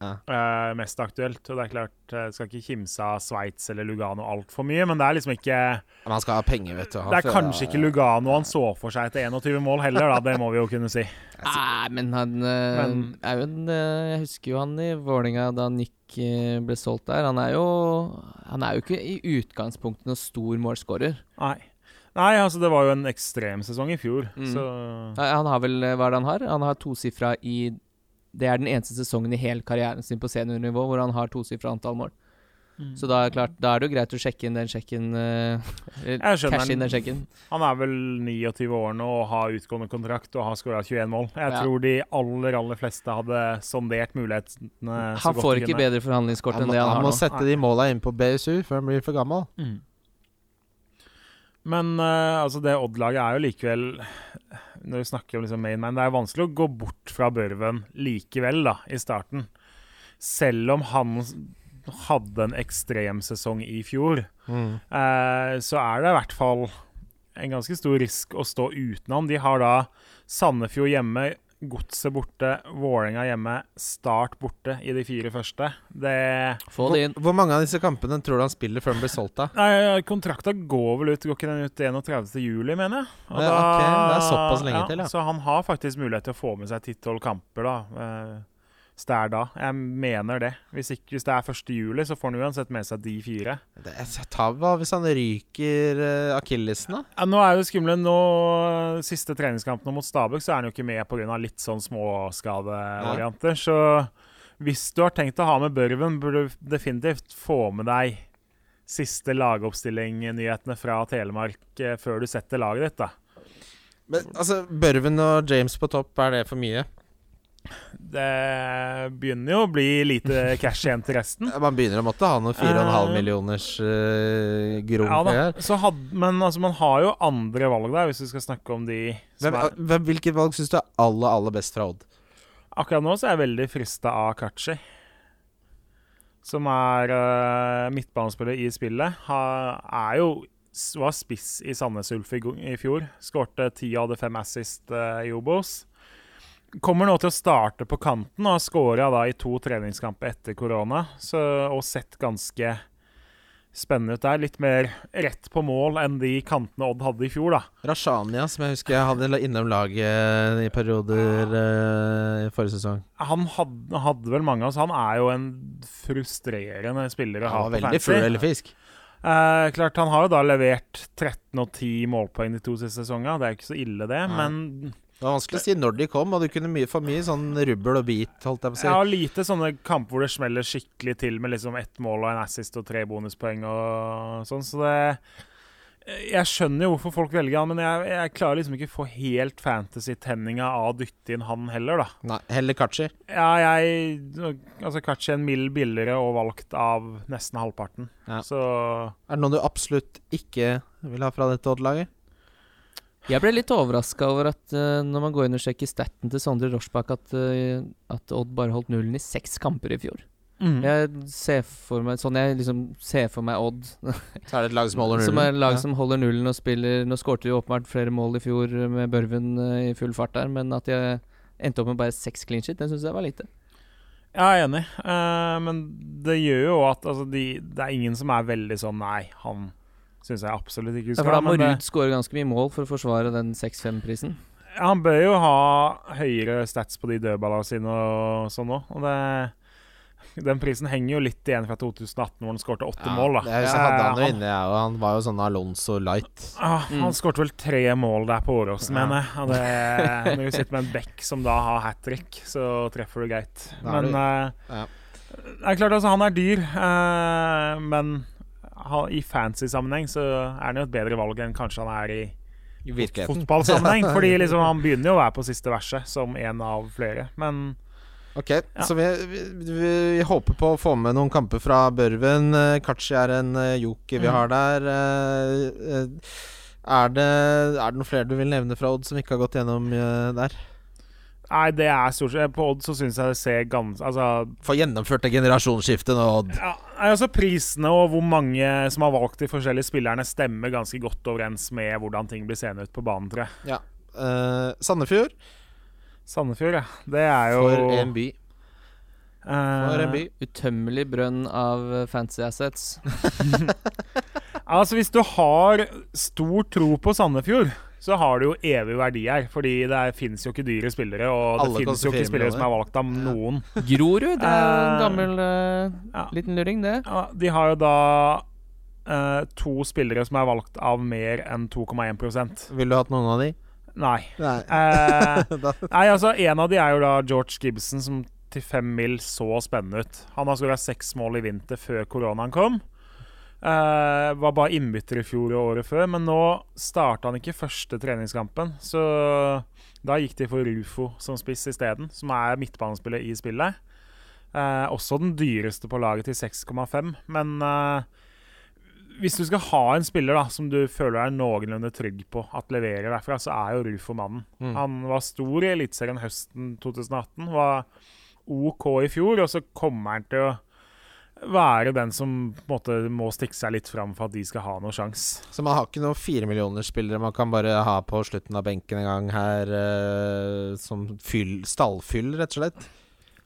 S1: Ja.
S3: Uh, mest aktuelt. Og det er klart, jeg skal ikke kimse av Sveits eller Lugano altfor mye, men det er liksom ikke
S1: Men han skal ha penger, vet du.
S3: Det er kanskje ikke Lugano han så for seg etter 21 mål heller, da. Det må vi jo kunne si.
S2: Nei, men han eh,
S3: Men-
S2: er jo en eh, Jeg husker jo han i Vålinga da Nick eh, ble solgt der. Han er jo Han er jo ikke i utgangspunktet noen stor målskårer.
S3: Nei. Nei, altså det var jo en ekstrem sesong i fjor,
S2: Mm.
S3: så
S2: Han har vel eh, Hva er det han har? Han har tosifra i Det er den eneste sesongen i hele karrieren sin på seniornivå hvor han har tosifra antall mål.
S3: Mm.
S2: Så da er, det klart, da er det jo greit å sjekke inn den sjekken Uh, eller
S3: Jeg skjønner
S2: Cash inn
S3: den.
S2: sjekken.
S3: Han er vel 29 år nå og har utgående kontrakt og har skåra 21 mål. Jeg
S2: Ja.
S3: tror de aller, aller fleste hadde sondert mulighetene så
S2: Han får ikke
S3: kunne.
S2: bedre forhandlingskort
S1: Han
S2: enn det han,
S1: han
S2: har
S1: må sette de måla inn på BSU før han blir for gammel.
S3: Mm. Men uh, altså det Odd-laget er jo likevel Når du snakker om liksom main man, det er vanskelig å gå bort fra Børven likevel, da, i starten. Selv om han hadde en ekstremsesong i fjor,
S1: Mm.
S3: eh, så er det i hvert fall en ganske stor risk å stå uten han. De har da Sandefjord hjemme, Godset borte, Vålerenga hjemme, Start borte i de fire første. Det
S2: Få det inn.
S1: Hvor, hvor mange av disse kampene tror du han spiller før han blir solgt, da?
S3: Nei, Kontrakta går vel ut Går ikke den ut 31. juli, mener jeg? Og
S1: Ja, ok, det er såpass lenge til, ja.
S3: Så han har faktisk mulighet til å få med seg 10-12 kamper, da. Hvis det er da. Jeg mener det. Hvis, ikke, hvis det er 1. juli, så får han uansett med seg de fire.
S1: Det, er hva hvis han ryker uh, akillesen, da?
S3: Ja, nå er det skumle. Nå, Siste treningskampene mot Stabæk, så er han jo ikke med pga. litt sånn småskadevarianter. Så hvis du har tenkt å ha med Børven, burde du definitivt få med deg siste lagoppstilling-nyhetene fra Telemark eh, før du setter laget ditt, da.
S1: Men altså, Børven og James på topp, er det for mye?
S3: Det begynner jo å bli lite cash igjen til resten.
S1: Man begynner å måtte ha noen 4,5
S3: Eh,
S1: millioners uh, grunn
S3: Ja had, Men altså, man har jo andre valg der, hvis vi skal snakke om de
S1: Hvem,
S3: er
S1: hvem, hvilket valg syns du er aller, aller best fra Odd?
S3: Akkurat nå så er jeg veldig frista av Kachi. Som er uh, midtbanespiller i spillet. Ha, er jo var spiss i Sandnes Ulf i, i fjor. Skårte ti av de fem assist uh, i Obos. Kommer nå til å starte på kanten og har skåra i to treningskamper etter korona. Og sett ganske spennende ut der. Litt mer rett på mål enn de kantene Odd hadde i fjor, da.
S1: Rashania, som jeg husker jeg hadde innom laget i perioder eh, i forrige sesong.
S3: Han hadde, hadde vel mange av oss. Han er jo en frustrerende spiller å ha
S1: Han var
S3: på
S1: veldig fugl eller fisk.
S3: Eh, klart Han har jo da levert 13 og 10 målpoeng de to siste sesongene. Det er jo ikke så ille, det.
S1: Nei.
S3: Men
S1: Det var vanskelig å si når de kom, og du kunne mye, få mye sånn rubbel og bit, holdt jeg på å si.
S3: Ja, lite sånne kamper hvor det smeller skikkelig til med liksom ett mål og en assist og tre bonuspoeng og sånn. Så det Jeg skjønner jo hvorfor folk velger han, men jeg, jeg klarer liksom ikke få helt fantasy-tenninga av å dytte inn han heller, da.
S1: Nei, heller Kachi.
S3: Ja, jeg Altså, kanskje en mild billigere og valgt av nesten halvparten.
S1: Ja.
S3: Så
S1: Er det noen du absolutt ikke vil ha fra dette Odd-laget?
S2: Jeg ble litt overraska over at uh, når man går inn og sjekker staten til Sondre Rorsbakk, at, uh, at Odd bare holdt nullen i seks kamper i fjor.
S3: mm.
S2: Jeg ser for meg Sånn jeg liksom ser for meg Odd, [laughs]
S1: Så er det et lag som holder nullen.
S2: som er et lag
S1: Ja.
S2: som holder nullen og spiller Nå skårte de åpenbart flere mål i fjor med Børven uh, i full fart der, men at de endte opp med bare seks clean shit, det syns jeg var lite.
S3: Jeg er enig, men det gjør jo at altså, de, det er ingen som er veldig sånn Nei, han syns jeg absolutt ikke
S2: Ja, for da må
S3: Men det,
S2: Ruud skåre ganske mye mål for å forsvare den 6-5-prisen.
S3: han bør jo ha høyere stats på de dødballene sine og sånn òg. Og det, den prisen henger jo litt igjen fra 2018, hvor han skårte åtte
S1: Ja,
S3: mål. da
S1: Jeg, jeg hadde han jo inne, jeg, og han var jo sånn Alonso light.
S3: ah,
S2: Mm.
S3: han skårte vel tre mål der på Åråsen,
S1: Ja.
S3: mener jeg. Og det, [laughs] når du sitter med en back som da har hat trick, så treffer du greit.
S1: Da er
S3: Men
S1: du-
S3: eh,
S1: Ja.
S3: Det er klart, altså, han er dyr, uh, men i fancy-sammenheng så er han jo et bedre valg enn kanskje han er i
S1: I
S3: fotballsammenheng. [laughs] fordi liksom han begynner jo å være på siste verset, som en av flere. Men
S1: Ok, så vi, vi, vi, håper på å få med noen kamper fra Børven. Eh, Kachi er en eh, joker vi
S3: Mm.
S1: har der. Eh, er, det, er det noen flere du vil nevne fra Odd som ikke har gått gjennom der?
S3: Nei, det er stort sett På Odd så syns jeg det ser ganske Altså,
S1: Få gjennomført det generasjonsskiftet nå, Odd.
S3: ja, altså prisene og hvor mange som har valgt de forskjellige spillerne, stemmer ganske godt overens med hvordan ting blir seende ut på banen, tror jeg.
S1: Eh, Sandefjord,
S3: Sandefjord, ja. Det er jo
S1: for en by. For en by.
S2: Utømmelig brønn av fancy assets. [laughs]
S3: Altså, hvis du har stor tro på Sandefjord, så har det jo evig verdi her. Fordi det fins jo ikke dyre spillere, og
S1: Alle
S3: det fins jo ikke spillere som er valgt av
S1: Ja.
S3: noen.
S2: Grorud, det er en
S3: Eh,
S2: gammel uh,
S3: Ja.
S2: liten luring, det.
S3: Ja, de har jo da uh, to spillere som er valgt av mer enn 2,1%
S1: Ville du hatt noen av de?
S3: Nei.
S1: Nei. [laughs] uh,
S3: nei, altså, en av de er jo da George Gibson, som til fem mil så spennende ut. Han har skåra seks mål i vinter før koronaen kom. Eh, var bare innbytter i fjor og året før, men nå starta han ikke første treningskampen. Så da gikk de for Rufo som spiss isteden, som er midtbanespiller i spillet. Uh, også den dyreste på laget til 6,5, men uh, hvis du skal ha en spiller da som du føler er noenlunde trygg på at leverer derfra, så er jo Rufo mannen.
S1: Mm.
S3: Han var stor i Eliteserien høsten 2018, var OK i fjor, og så kommer han til å være den som på en måte må stikke seg litt fram for at de skal ha noen sjans.
S1: Så man har ikke noen firemillionersspillere man kan bare ha på slutten av benken en gang her, eh, som fyll, stallfyll, rett og slett?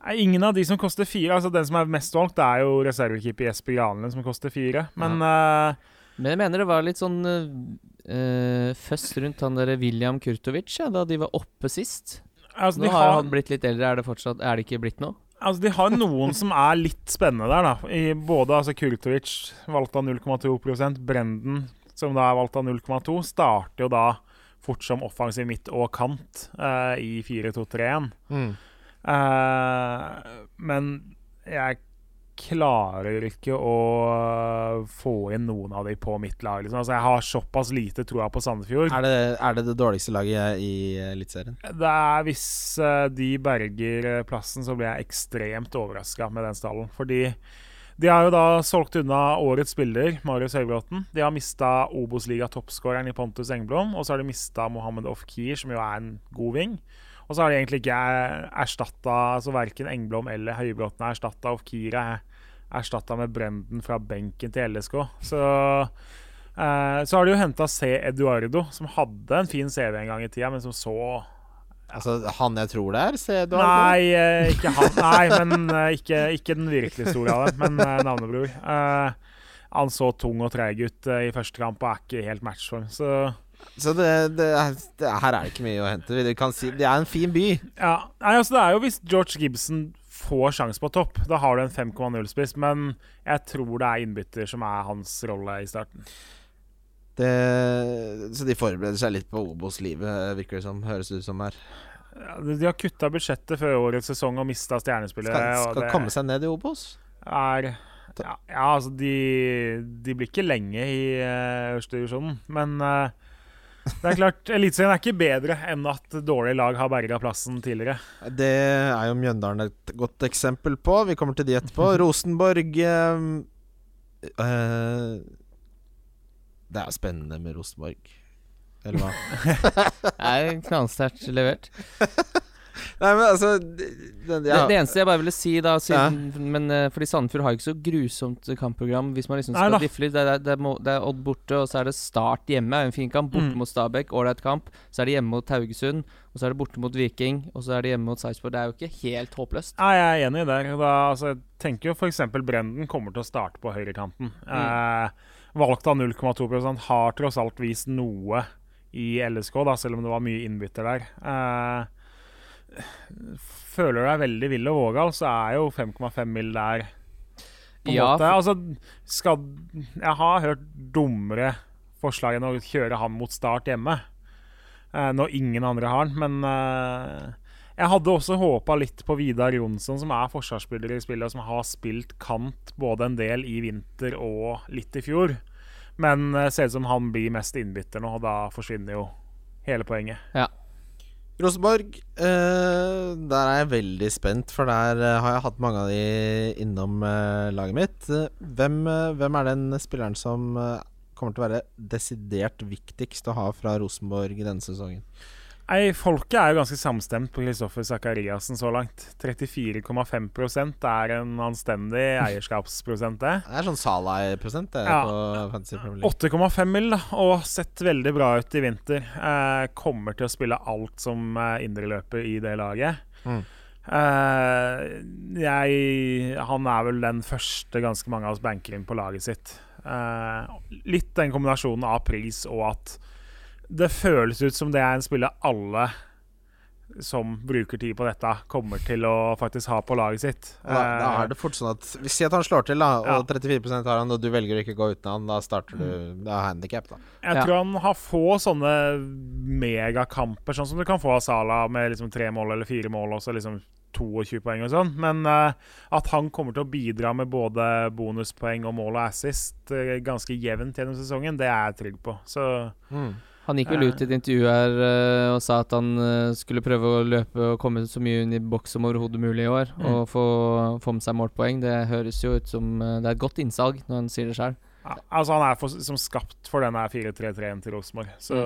S3: Nei, Ingen av de som koster fire. altså Den som er mest valgt, det er jo reservekeeper Jesper Granlund, som koster fire. Men eh,
S2: Men jeg mener det var litt sånn uh, først rundt han der William Kurtovic, ja, da de var oppe sist.
S3: altså,
S2: Nå
S3: de
S2: har
S3: har,
S2: han blitt litt eldre, er det fortsatt Er det ikke blitt noe?
S3: Altså, De har noen som er litt spennende der. da I Både altså Kurtovic valgt av 0,2% Brenden, som da er valgt av 0,2, starter jo da fort som offensiv midt og kant uh, i 4-2-3-1.
S1: Mm.
S3: Uh, men jeg klarer ikke å få inn noen av de på mitt lag. Liksom. Altså, jeg har såpass lite troa på Sandefjord.
S1: Er, det, er det det dårligste laget i Eliteserien?
S3: Det er Hvis eh, de berger plassen, så blir jeg ekstremt overraska med den stallen. Fordi de har jo da solgt unna årets spiller, Marius Høybråten. De har mista Obos-liga-toppskåreren i Pontus Engblom. Og så har de mista Mohammed Ofkir, som jo er en god ving. Og så har de egentlig ikke erstatta altså Verken Engblom eller Høybråten er erstatta. Ofkir er erstatta med Brenden fra benken til LSK. Så, eh, så har de jo henta C. Eduardo, som hadde en fin CV en gang i tida, men som så
S1: Altså, han jeg tror det er? C. Eduardo?
S3: Nei, eh, ikke han. Nei, men eh, ikke, ikke den virkelig store av dem, men eh, navnebror. Eh, han så tung og treig ut eh, i første kamp og er ikke helt matchform. Så
S1: Så det, det, det, her er det ikke mye å hente. Si, det er en fin by.
S3: ja. Nei, altså, det er jo hvis George Gibson får sjanse på topp, da har du en 5,0-spiss. Men jeg tror det er innbytter som er hans rolle i starten.
S1: Det, så de forbereder seg litt på Obos-livet, virker det som. Høres ut som her.
S3: Ja, de har kutta budsjettet før årets sesong og mista stjernespillere.
S1: Skal, skal
S3: det
S1: komme seg ned i Obos.
S3: er ja, ja, altså de, de blir ikke lenge i uh, Øverstedivisjonen. Men eh, det er klart, Eliteserien er ikke bedre enn at dårlige lag har berga plassen tidligere.
S1: Det er jo Mjøndalen et godt eksempel på. Vi kommer til de etterpå. [laughs] Rosenborg eh, eh, Det er spennende med Rosenborg. Eller hva? [laughs]
S2: Det er knallsterkt levert. [laughs]
S1: Nei, men altså det, det,
S2: Det, det eneste jeg bare ville si, da siden, Men eh, Fordi Sandefjord har ikke så grusomt kampprogram. Hvis man liksom skal
S3: da.
S2: diffe litt. Det, er- det, det Odd borte, og så er det Start hjemme. En fin kamp. Borte
S3: Mm.
S2: mot Stabæk, ålreit kamp. Så er det hjemme mot Haugesund. Og så er det borte mot Viking. Og så er det hjemme mot Sarpsborg. Det er jo ikke helt håpløst.
S3: Nei, jeg er enig der. Da, altså, jeg tenker jo f.eks. Brenden kommer til å starte på høyrekanten. Eh, valgt av 0,2% har tross alt vist noe i LSK, da, selv om det var mye innbytter der. Eh, føler deg veldig vill og vågal, så er jo 5,5 mil der på en
S2: Ja,
S3: måte. Altså, skal Jeg har hørt dummere forslag enn å kjøre han mot start hjemme. Eh, når ingen andre har han. Men eh, jeg hadde også håpa litt på Vidar Jonsson, som er forsvarsspiller i spillet, og som har spilt kant både en del i vinter og litt i fjor. Men det ser ut som han blir mest innbytter nå, og da forsvinner jo hele poenget.
S1: Rosenborg, eh, der er jeg veldig spent, for der eh, har jeg hatt mange av de innom eh, laget mitt. Hvem, eh, hvem er den spilleren som eh, kommer til å være desidert viktigst å ha fra Rosenborg denne sesongen?
S3: Nei, Folket er jo ganske samstemt på Kristoffer Sakariassen så langt. 34,5% er en anstendig eierskapsprosent, det.
S1: Det er sånn Salah-prosent det,
S3: Ja.
S1: på Fantasy Premier League.
S3: 8,5 mil, da, og sett veldig bra ut i vinter. Eh, kommer til å spille alt som eh, indreløper i det laget.
S1: Mm.
S3: Eh, jeg Han er vel den første ganske mange av oss banker inn på laget sitt. Eh, litt den kombinasjonen av pris og at det føles ut som det er en spiller alle som bruker tid på dette, kommer til å faktisk ha på laget sitt.
S1: Da, da er det fort sånn at Si at han slår til, da, og
S3: Ja.
S1: 34 har han, og du velger å ikke gå uten han, da starter du Da er handikap, da.
S3: Jeg
S2: Ja.
S3: tror han har få sånne megakamper, sånn som du kan få av Sala med liksom tre mål eller fire mål og så liksom 22 poeng og sånn. Men uh, at han kommer til å bidra med både bonuspoeng og mål og assist eh, ganske jevnt gjennom sesongen, det er jeg trygg på. Så
S2: Han gikk vel ut i et intervju her eh, og sa at han eh, skulle prøve å løpe og komme så mye inn i boks som overhodet mulig i år.
S3: Mm.
S2: Og få, få med seg målpoeng. Det høres jo ut som eh, Det er et godt innsalg når han sier det sjøl.
S3: ja, altså han er for, som skapt for denne 4-3-3-en til Rosenborg. Så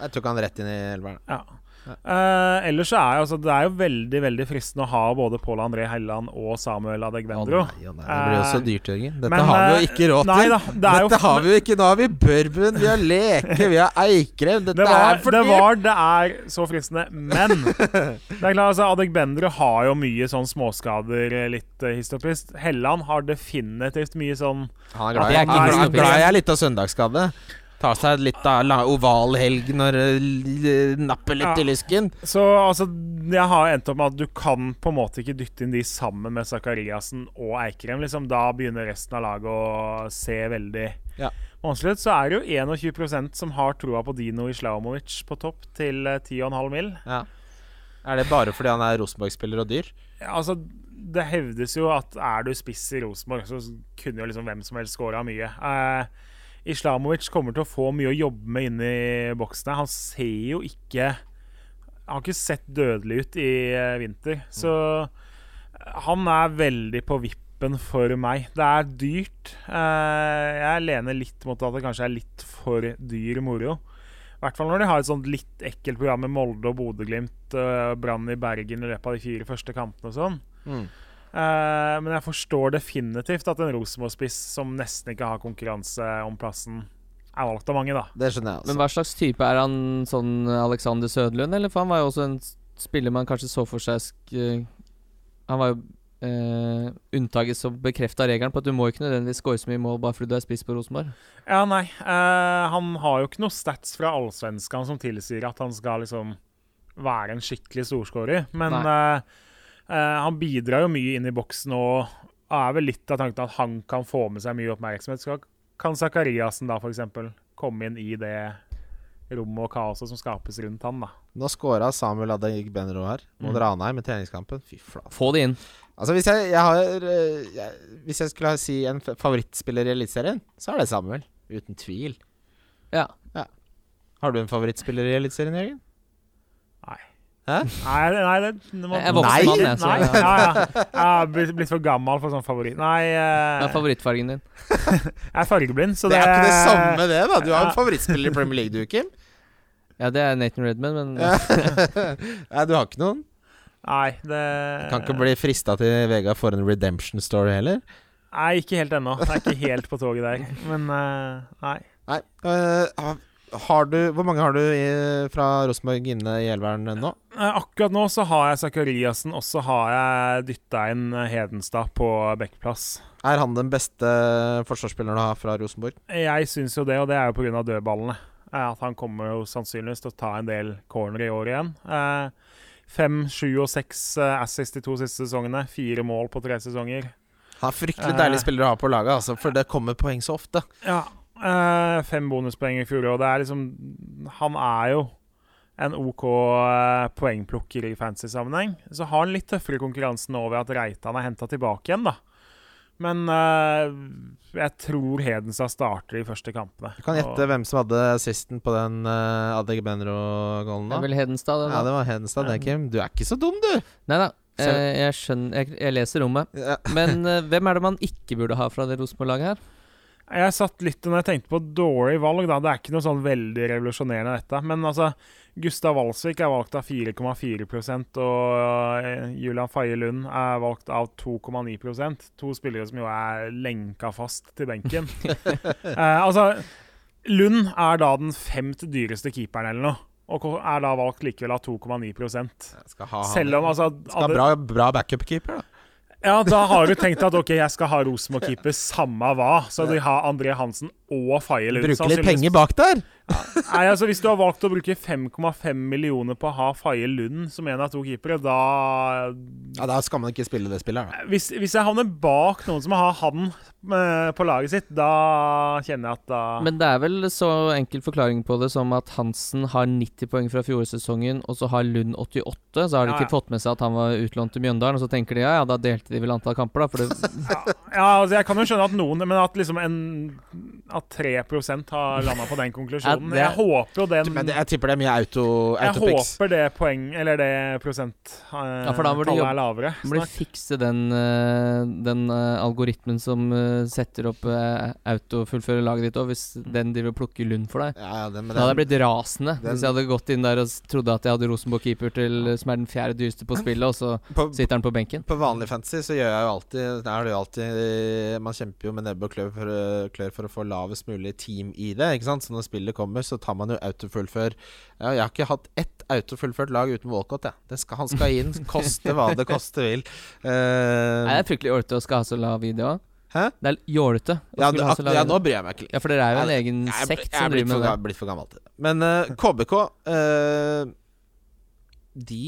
S1: Jeg tok han rett inn i elveren.
S3: ja. Eh, ellers så er jo, altså, det er jo veldig veldig fristende å ha både Pål André Helland og Samuel Adegvendro.
S1: nei, å nei, det blir jo så
S3: Eh,
S1: dyrt, Jørgen. Dette
S3: men,
S1: har vi
S3: eh,
S1: jo ikke råd til.
S3: Nei da, det er jo
S1: Dette har vi jo ikke. Nå har vi bourbon, vi har leke, vi har Eikrem. Dette
S3: det var,
S1: er for
S3: det var Det er så fristende. Men [laughs] det er klart, altså, Adegvendro har jo mye sånn småskader, eh, litt uh, hist og. Helland har definitivt mye sånn
S1: Han er glad, i- litt av søndagsskade. Ta seg litt av la- oval helg når napper litt
S3: Ja.
S1: i lysken.
S3: Så altså, jeg har endt opp med at du kan på en måte ikke dytte inn de sammen med Zakariassen og Eikrem. Liksom, da begynner resten av laget å se veldig
S1: Ja.
S3: vanskelig ut. Så er det jo 21% som har troa på Dino Islamovic på topp til eh, 10,5 mil.
S1: Ja. Er det bare fordi han er Rosenborg-spiller og dyr?
S3: Ja, altså, det hevdes jo at er du spiss i Rosenborg, så kunne jo liksom hvem som helst skåra mye. Eh, Islamovic kommer til å få mye å jobbe med inni boksen. her. Han ser jo ikke Han har ikke sett dødelig ut i eh, vinter. Så eh, han er veldig på vippen for meg. Det er dyrt. Eh, jeg lener litt mot at det kanskje er litt for dyr moro. I hvert fall når de har et sånt litt ekkelt program med Molde og Bodø-Glimt, uh, Brann i Bergen i løpet av de fire første kampene og sånn.
S1: Mm.
S3: Eh, men jeg forstår definitivt at en Rosenborg-spiss som nesten ikke har konkurranse om plassen, er valgt av mange, da.
S1: Det skjønner jeg
S2: Men hva slags type er han sånn Alexander Sødlund, eller? For han var jo også en spiller man kanskje så for seg sk Han var jo Uh, unntaket som bekrefta regelen på at du må ikke nødvendigvis score så mye mål bare fordi du er spiss på Rosenborg.
S3: Ja, nei. Uh, han har jo ikke noe stats fra allsvenskene som tilsier at han skal liksom være en skikkelig storskårer. Men Nei eh, han bidrar jo mye inn i boksen og er vel litt av tanken at han kan få med seg mye oppmerksomhet. Skal, kan Zakariassen da f.eks. komme inn i det rommet og kaoset som skapes rundt han, da.
S1: Nå scora Samuel Adeg Benro her mot
S3: Mm.
S1: Ranheim i treningskampen. Fy flate.
S2: Få det inn.
S1: Altså hvis jeg, jeg har eh, jeg, Hvis jeg skulle ha si en favorittspiller i Eliteserien, så er det Samuel. Uten tvil.
S2: Ja.
S1: Har du en favorittspiller i Eliteserien, Jørgen? Hæ?
S3: Nei, det- nei det, det må,
S2: Jeg er voksen mann, jeg, så
S3: Nei,
S2: ja.
S3: ja, ja. Jeg har blitt, blitt for gammel for sånn favoritt. Nei,
S2: Hva
S3: eh,
S2: er favorittfargen din? [laughs]
S3: jeg er fargeblind, så
S1: det
S3: det
S1: er ikke det samme, det, da. Du har en favorittspiller i Premier League, du, Kim.
S2: Ja, det er Nathan Redman, men [laughs]
S1: Nei, du har ikke noen?
S3: Nei, det
S1: Kan ikke bli frista til Vegard for en redemption story heller?
S3: Nei, ikke helt ennå. Jeg er ikke helt på toget der. Men eh, nei.
S1: Nei. har du Hvor mange har du i, fra Rosenborg inne i Elveren nå?
S3: Eh, Akkurat nå så har jeg Zakariassen, og så har jeg dytta inn Hedenstad på backplass.
S1: Er han den beste forsvarsspilleren du har fra Rosenborg?
S3: Jeg syns jo det, og det er jo pga. dødballene. Eh, At han kommer jo sannsynligvis til å ta en del corner i år igjen. Eh, Fem, sju og seks assist de to siste sesongene. Fire mål på tre sesonger.
S1: Han er fryktelig deilig spiller å ha på laget, altså, for det kommer poeng så ofte.
S3: Ja. Eh, fem bonuspoeng i fjor, og det er liksom Han er jo en OK eh, poengplukker i fantasy-sammenheng. Så har han litt tøffere konkurranse nå ved at Reitan er henta tilbake igjen, da. Men uh, jeg tror Hedenstad starter de første kampene.
S1: Du kan gjette hvem som hadde assisten på den uh, Adegbenro-gålen,
S2: det er
S1: da.
S2: vel Hedenstad, det.
S1: Ja, det var Hedenstad, det, Kim. Du er ikke så dum, du!
S2: Nei da. Jeg skjønner jeg, jeg leser rommet.
S1: Ja.
S2: Men uh, hvem er det man ikke burde ha fra det Rosenborg-laget her?
S3: Jeg satt litt når jeg tenkte på dårlig valg, da. Det er ikke noe sånn veldig revolusjonerende, dette. Men altså, Gustav Walsvik er valgt av 4,4 og eh, Julian Faye Lund er valgt av 2,9% To spillere som jo er lenka fast til benken. [laughs] eh, altså, Lund er da den femte dyreste keeperen eller noe. Og er da valgt likevel av 2,9
S1: Skal ha han.
S3: Selv om altså
S1: Skal ha bra, bra backup-keeper, da.
S3: Ja, da har du tenkt at ok, jeg skal ha Rosenborg-keeper samme hva. Så de har André Hansen og Faye Lund.
S1: Bruke litt penger bak der.
S3: Nei, altså Hvis du har valgt å bruke 5,5 millioner på å ha Faye Lund som en av to keepere, da
S1: Ja, Da skal man ikke spille det spillet. Da.
S3: hvis, hvis jeg havner bak noen som har han eh, på laget sitt, da kjenner jeg at da
S2: Men det er vel så enkel forklaring på det som at Hansen har 90 poeng fra fjorårssesongen, og så har Lund 88. Så har de ikke
S3: ja.
S2: fått med seg at han var utlånt til Mjøndalen, og så tenker de ja, ja, da delte de vel antall kamper, da. For det,
S3: Ja, altså Jeg kan jo skjønne at noen Men at liksom en At 3% har landa på den konklusjonen.
S2: Ja, det-
S3: Jeg håper jo den
S1: Men jeg tipper det er mye auto,
S3: Jeg håper det poeng Eller det prosent eh,
S2: Ja, for da må jobbe-
S3: er lavere.
S2: må de fikse den, eh, den eh, algoritmen som setter opp uh, autofullføre laget ditt òg, hvis den driver og plukker Lund for deg.
S1: Ja, ja, den,
S2: Da hadde jeg blitt rasende
S1: den-
S2: hvis jeg hadde gått inn der og trodde at jeg hadde Rosenborg-keeper til som er den fjerde dyreste på spillet, og så
S1: på,
S2: sitter han på benken.
S1: på vanlig fantasy så gjør jeg jo alltid Da er det jo alltid Man kjemper jo med nebb og klør for, klør for å få lavest mulig team i det. Ikke sant? Så når spillet kommer, så tar man jo autofullfør. Ja, jeg har ikke hatt ett autofullført lag uten Walcott. Ja. Det skal, han skal inn, koste hva det koste vil. Uh, [laughs]
S2: Nei, det er fryktelig ålreit å skal ha så lav video.
S1: Hæ?
S2: Det er jålete.
S1: Ja, ja, nå bryr jeg meg ikke.
S2: Ja, for dere er jo en egen
S1: Jeg jeg,
S2: sekt som
S1: er
S2: driver med det.
S1: Jeg er blitt for gammel til det. Men uh, KBK uh, De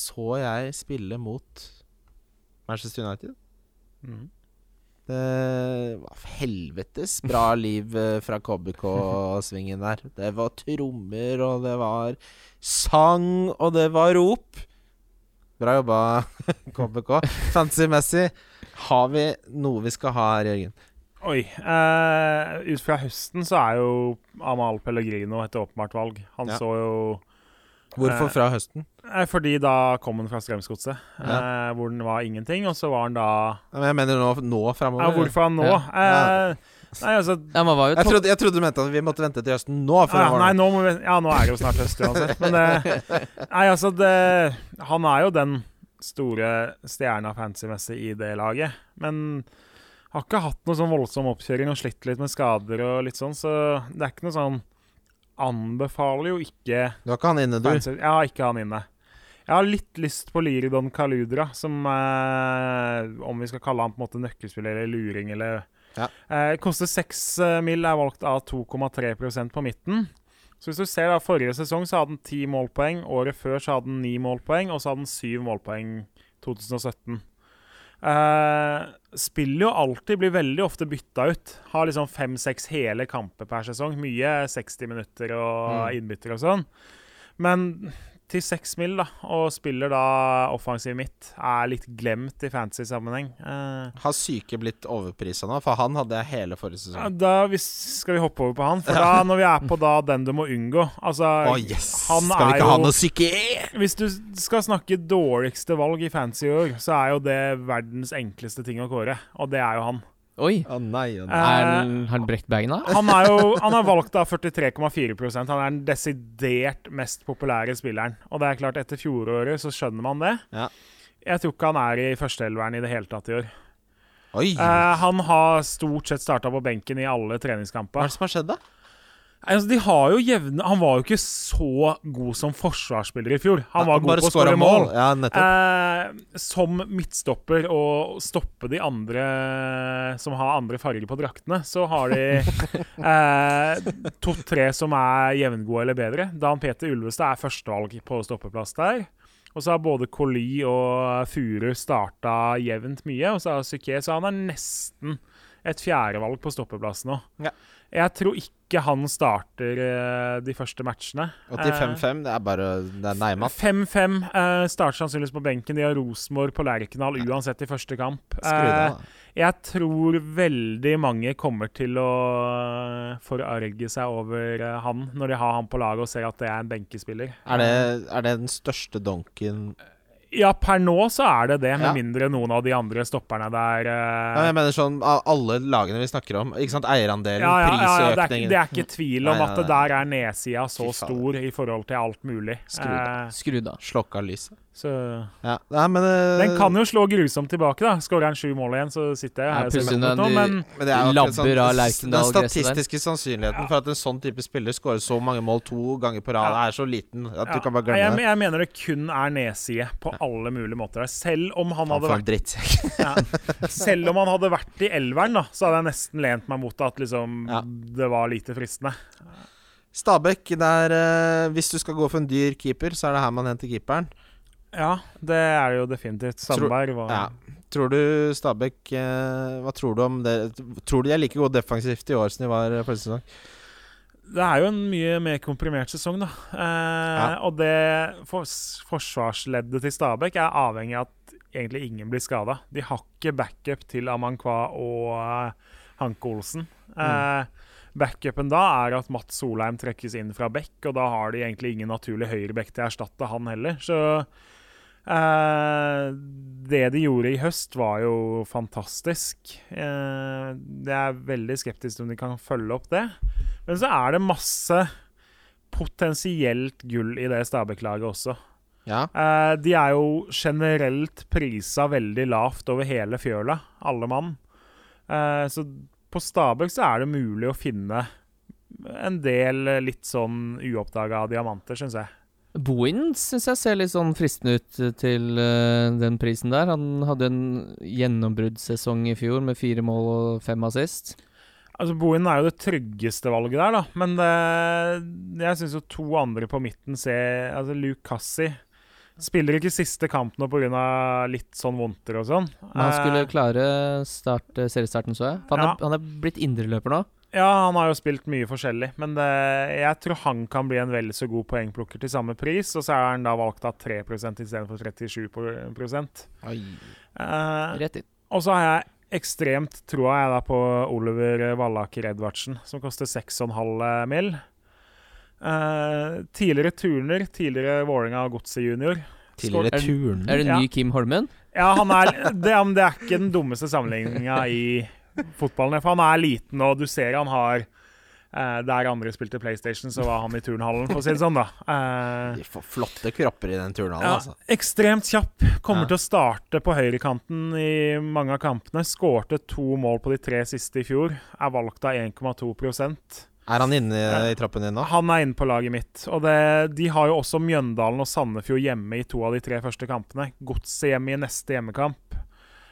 S1: så jeg spille mot Manchester United.
S3: Mhm.
S1: Det var helvetes bra [laughs] liv eh, fra KBK-svingen der. Det var trommer, og det var sang, og det var rop. Bra jobba, [laughs] KBK. Fancy-messig. Har vi noe vi skal ha her, Jørgen?
S3: Oi. eh, ut fra høsten så er jo Amal Pellegrino et åpenbart valg. Han
S1: Ja.
S3: så jo
S1: Hvorfor
S3: Eh,
S1: fra høsten?
S3: eh, Fordi da kom han fra Strømsgodset, eh, hvor den var ingenting. Og så var han da
S1: men Jeg mener nå, nå
S3: ja. Hvorfor han nå?
S2: Ja.
S3: Eh, nei, altså
S2: Ja, var jo
S1: Jeg trodde, jeg trodde du mente at vi måtte vente til høsten nå. For
S3: ja, Nei, nå må vi Ja, nå er det jo snart høst uansett. Men det, [laughs] nei, altså det, Han er jo den store stjerna fancy-messig i det laget. Men har ikke hatt noe sånn voldsom oppkjøring og slitt litt med skader og litt sånn, så det er ikke noe sånn Anbefaler jo ikke
S1: Du har ikke han inne, du.
S3: Jeg har ikke han inne. Jeg har litt lyst på Liridon Kaludra, som eh, Om vi skal kalle han på en måte nøkkelspiller eller luring eller
S1: Ja.
S3: eh, Koster seks eh, mill., er valgt av 2,3% på midten. Så hvis du ser da, Forrige sesong så hadde han ti målpoeng. Året før så hadde han ni målpoeng, og så hadde han syv målpoeng 2017. Eh, spiller jo alltid, blir veldig ofte bytta ut. Har liksom fem-seks hele kamper per sesong. Mye 60 minutter og
S1: Mm.
S3: innbytter og sånn. Men til seks mil, da, og spiller da offensiv midt, er litt glemt i fantasy-sammenheng. Eh,
S1: Har Syke blitt overprisa nå? For han hadde jeg hele forrige
S3: ja,
S1: sesong.
S3: da hvis, skal vi hoppe over på han, for da når vi er på da den du må unngå Altså,
S1: Å, yes!
S3: han
S1: Skal vi ikke ha noe Syke?
S3: Hvis du skal snakke dårligste valg i fantasy i år, så er jo det verdens enkleste ting å kåre, og det er jo han.
S2: Oi!
S1: Å nei, å nei.
S3: Eh,
S2: Er han, har han brekt beina?
S3: Han er jo han er valgt av 43,4% Han er den desidert mest populære spilleren. Og det er klart, etter fjoråret så skjønner man det.
S1: Ja.
S3: Jeg tror ikke han er i førsteelveren i det hele tatt i år.
S1: Oi!
S3: Eh, han har stort sett starta på benken i alle treningskamper.
S1: Hva er det som har skjedd, da?
S3: Altså, de har jo jevne Han var jo ikke så god som forsvarsspiller i fjor. Han var god på å skåre mål.
S1: Ja, nettopp.
S3: Eh, som midtstopper og stoppe de andre som har andre farger på draktene, så har de [laughs] eh, to-tre som er jevngode eller bedre. Dan Peter Ulvestad er førstevalg på stoppeplass der. Og så har både Colli og Furu starta jevnt mye, og så har Psyké Så han er nesten et fjerdevalg på stoppeplass nå.
S1: Ja.
S3: Jeg tror ikke han starter eh, de første matchene. Og
S1: 85-5, det er bare Det er nærmest.
S3: 5-5. Uh, starter sannsynligvis på benken. De har Rosenborg på Lerkendal uansett i første kamp.
S1: Uh,
S3: Eh, jeg tror veldig mange kommer til å forarge seg over eh, han når de har han på laget og ser at det er en benkespiller.
S1: Er det, er det den største donken
S3: Ja, per nå så er det det, med
S1: Ja.
S3: mindre noen av de andre stopperne der uh...
S1: ja, Jeg mener sånn av alle lagene vi snakker om. Ikke sant? Eierandelen,
S3: ja, ja, ja, ja, det, er,
S1: prisøkningen
S3: det er ikke tvil om
S1: Nei,
S3: at
S1: nei,
S3: det der er nedsida så stor i forhold til alt mulig.
S1: Skru det.
S3: Eh,
S2: Skrudd av.
S1: Slokka lyset.
S3: Så
S1: Ja. Nei, men uh,
S3: Den kan jo slå grusomt tilbake, da. Skårer han sju mål igjen, så sitter jeg her og ser
S2: plutselig
S3: mot
S2: når
S3: nå, men
S1: men det er
S2: labber av Lerkendal
S1: Den statistiske sannsynligheten for at en sånn type spiller skårer så mange mål to ganger på rad,
S3: Ja.
S1: er så liten at
S3: ja,
S1: du kan bare
S3: jeg,
S1: glemme det.
S3: jeg mener det kun er nedside på alle mulige måter. Selv om han
S1: Han
S3: hadde vært
S1: dritt. [laughs]
S3: ja, Selv om han hadde vært i elveren, da, så hadde jeg nesten lent meg mot at liksom
S1: Ja.
S3: det var lite fristende.
S1: Stabæk, der uh, Hvis du skal gå for en dyr keeper, så er det her man henter keeperen.
S3: Ja, det er det jo definitivt. Sandberg var
S1: Ja. Tror du Stabæk eh, Hva tror du om det? Tror du de er like gode defensivt i år som de var eh, forrige sesong?
S3: Det er jo en mye mer komprimert sesong, da. Eh, Og det for, forsvarsleddet til Stabæk er avhengig av at egentlig ingen blir skada. De har ikke backup til Amankwa og uh, Hanke Olsen. Eh, Backupen da er at Mats Solheim trekkes inn fra bekk, og da har de egentlig ingen naturlig høyrebekk til å erstatte han heller. Så eh, det de gjorde i høst, var jo fantastisk. Eh, jeg er veldig skeptisk til om de kan følge opp det. Men så er det masse potensielt gull i det Stabæk-laget også.
S1: Ja.
S3: Eh, de er jo generelt prisa veldig lavt over hele fjøla, alle mann. Så på Stabæk så er det mulig å finne en del litt sånn uoppdaga diamanter, syns jeg.
S2: Bohin syns jeg ser litt sånn fristende ut eh, til uh, den prisen der. Han hadde en gjennombruddssesong i fjor med fire mål og fem assist.
S3: Altså, Bohin er jo det tryggeste valget der, da. Men det, jeg syns jo to andre på midten ser Altså, Luke Cassi spiller ikke siste kamp nå pga. litt sånn vondter og sånn.
S2: Men han skulle
S3: Eh,
S2: klare start, eh, seriestarten, så jeg. For Han,
S3: Ja.
S2: er, han er blitt indreløper nå.
S3: Ja, han har jo spilt mye forskjellig, men det, jeg tror han kan bli en vel så god poengplukker til samme pris, og så er han da valgt av 3% istedenfor 37
S1: Oi.
S3: eh,
S2: Rett inn.
S3: Og så har jeg ekstremt troa jeg da på Oliver Vallaker Edvardsen, som koster 6,5 mill. Eh, tidligere turner, tidligere Vålerenga og Godset junior.
S1: Tidligere
S2: Er-
S1: turner.
S2: Er det
S3: Ja.
S2: ny Kim Holmen?
S3: Ja, han er, det, det er ikke den dummeste sammenligninga i fotballen. For han er liten, og du ser han har Uh, Der andre spilte PlayStation, så var han i turnhallen, for å si det sånn, da. Uh,
S1: De får flotte kropper i den turnhallen,
S3: ja,
S1: altså.
S3: ekstremt kjapp. Kommer
S1: Ja.
S3: til å starte på høyrekanten i mange av kampene. Skårte to mål på de tre siste i fjor. Er valgt av 1,2%
S1: Er han inne i troppen din nå?
S3: Han er inne på laget mitt. Og det, de har jo også Mjøndalen og Sandefjord hjemme i to av de tre første kampene. Godset hjemme i neste hjemmekamp.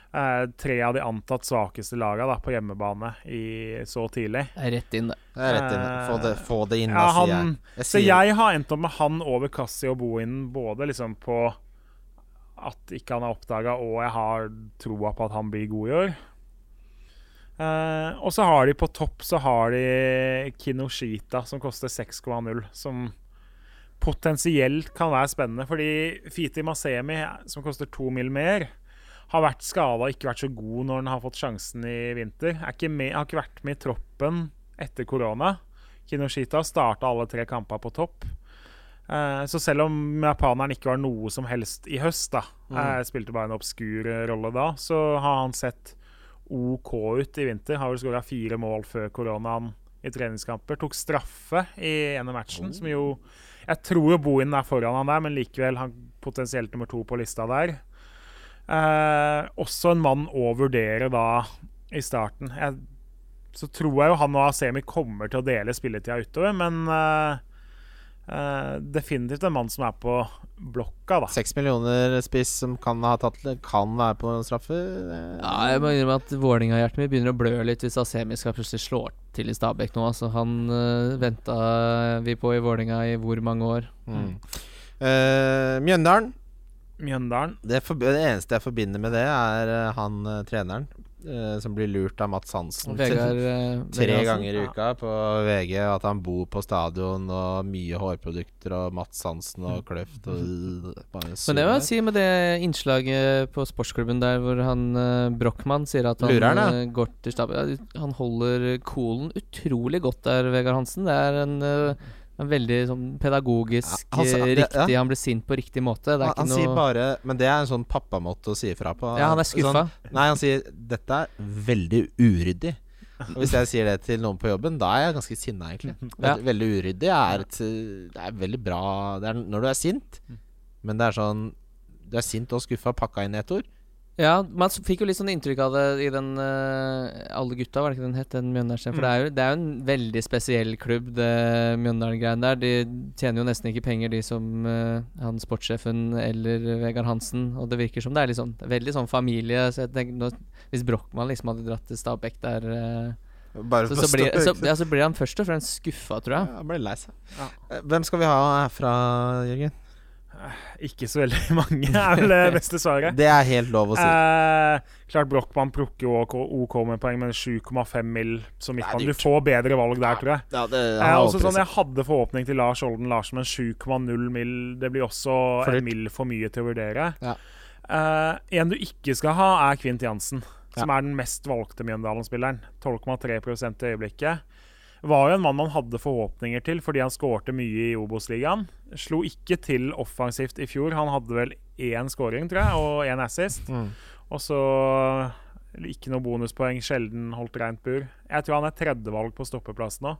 S3: Eh, tre av de antatt svakeste lagene da, på hjemmebane i, så tidlig.
S2: Rett inn, det.
S1: Det rett inn. Få det, få det inn,
S3: Ja,
S1: da, sier jeg. jeg sier.
S3: så jeg har endt opp med han over Kassi og Bohinen, både liksom på at ikke han er oppdaga, og jeg har troa på at han blir god i år. Eh, og så har de på topp så har de Kinoshita, som koster 6,0. Som potensielt kan være spennende, fordi Fiti Masemi, som koster to mil mer, har vært skada og ikke vært så god når han har fått sjansen i vinter. Er ikke med, har ikke vært med i troppen etter korona. Kinoshita starta alle tre kamper på topp. Eh, så selv om japaneren ikke var noe som helst i høst, da, eh, spilte bare en obskur eh, rolle da, så har han sett OK ut i vinter. Har vel skåra fire mål før koronaen i treningskamper. Tok straffe i ene matchen, matchen, som jo Jeg tror jo Bohin er foran han der, men likevel han potensielt nummer to på lista der. Eh, også en mann å vurdere da i starten. Jeg, så tror jeg jo han og Asemi kommer til å dele spilletida utover, men eh, eh, definitivt en mann som er på blokka, da.
S1: Seks millioner spiss som kan ha tatt Kan være på straffe. det-
S2: Ja, jeg må innrømme at Vålerenga-hjertet mitt begynner å blø litt hvis Asemi skal plutselig slå til i Stabæk nå. Altså, han uh, venta vi på i Vålerenga i hvor mange år?
S1: Mm. Eh, Mjøndalen.
S3: Mjøndalen.
S1: Det, for, det eneste jeg forbinder med det, er eh, han eh, treneren eh, som blir lurt av Mats Hansen.
S2: Vegard eh, [laughs]
S1: Tre
S2: Vegard
S1: ganger i
S3: Ja.
S1: uka på VG, at han bor på stadion, og mye hårprodukter, og Mats Hansen og Kløft og [laughs]
S2: Men det må jeg si med det innslaget på sportsklubben der hvor han Brochmann sier at han
S1: Lurer ja.
S2: går til stadion Han holder coolen utrolig godt der, Vegard Hansen. Det er en, eh, en veldig sånn pedagogisk
S1: Ja, han
S2: eh,
S1: det-
S2: riktig
S1: ja.
S2: Han blir sint på riktig måte. Det
S1: Han, han
S2: noe
S1: sier bare Men det er en sånn pappamåte å si ifra på.
S2: Ja, han er skuffa.
S1: Sånn, nei, han sier 'dette er veldig uryddig'. Og hvis jeg sier det til noen på jobben, da er jeg ganske sinna, egentlig. [laughs]
S2: Ja.
S1: Veldig uryddig er et Det er veldig bra Det er når du er sint, men det er sånn Du er sint og skuffa pakka inn i ett ord.
S2: Ja, man fikk jo litt sånn inntrykk av det i den uh, Alle gutta, var det ikke den het? Den Mjøndalen? For det, er jo, det er jo en veldig spesiell klubb, det Mjøndalen-greiene der. De tjener jo nesten ikke penger, de som uh, han sportssjefen eller Vegard Hansen. Og det virker som det er litt sånn er veldig sånn familie. Så jeg tenker, nå, hvis Brochmann liksom hadde dratt til Stabæk der uh,
S1: Bare
S2: så, så, blir, så, ja, så blir han først og fremst skuffa, tror jeg.
S1: Ja, Han ble lei seg.
S3: Ja.
S1: Hvem skal vi ha herfra, Jørgen?
S3: Ikke så veldig [laughs] mange, er vel det beste svaret.
S1: Det er helt lov å si.
S3: Eh, klart Brochmann plukker jo OK, OK med poeng, men 7,5 mill. som
S1: er
S3: midtmann. Du får bedre valg der, tror jeg.
S1: Ja, det,
S3: Eh, også sånn, Jeg hadde forhåpning til Lars Olden Larsen, men 7,0 mill. Det blir også
S1: For
S3: en mill for mye til å vurdere.
S1: Ja.
S3: Eh, en du ikke skal ha, er Kvint Jansen, som
S1: Ja.
S3: er den mest valgte Mjøndalen-spilleren. 12,3% i øyeblikket. Var jo en mann man hadde forhåpninger til fordi han skårte mye i Obos-ligaen. Slo ikke til offensivt i fjor. Han hadde vel én scoring, tror jeg, og én assist.
S1: Mm.
S3: Og så ikke noe bonuspoeng, sjelden holdt rent bur. Jeg tror han er tredjevalg på stoppeplass nå.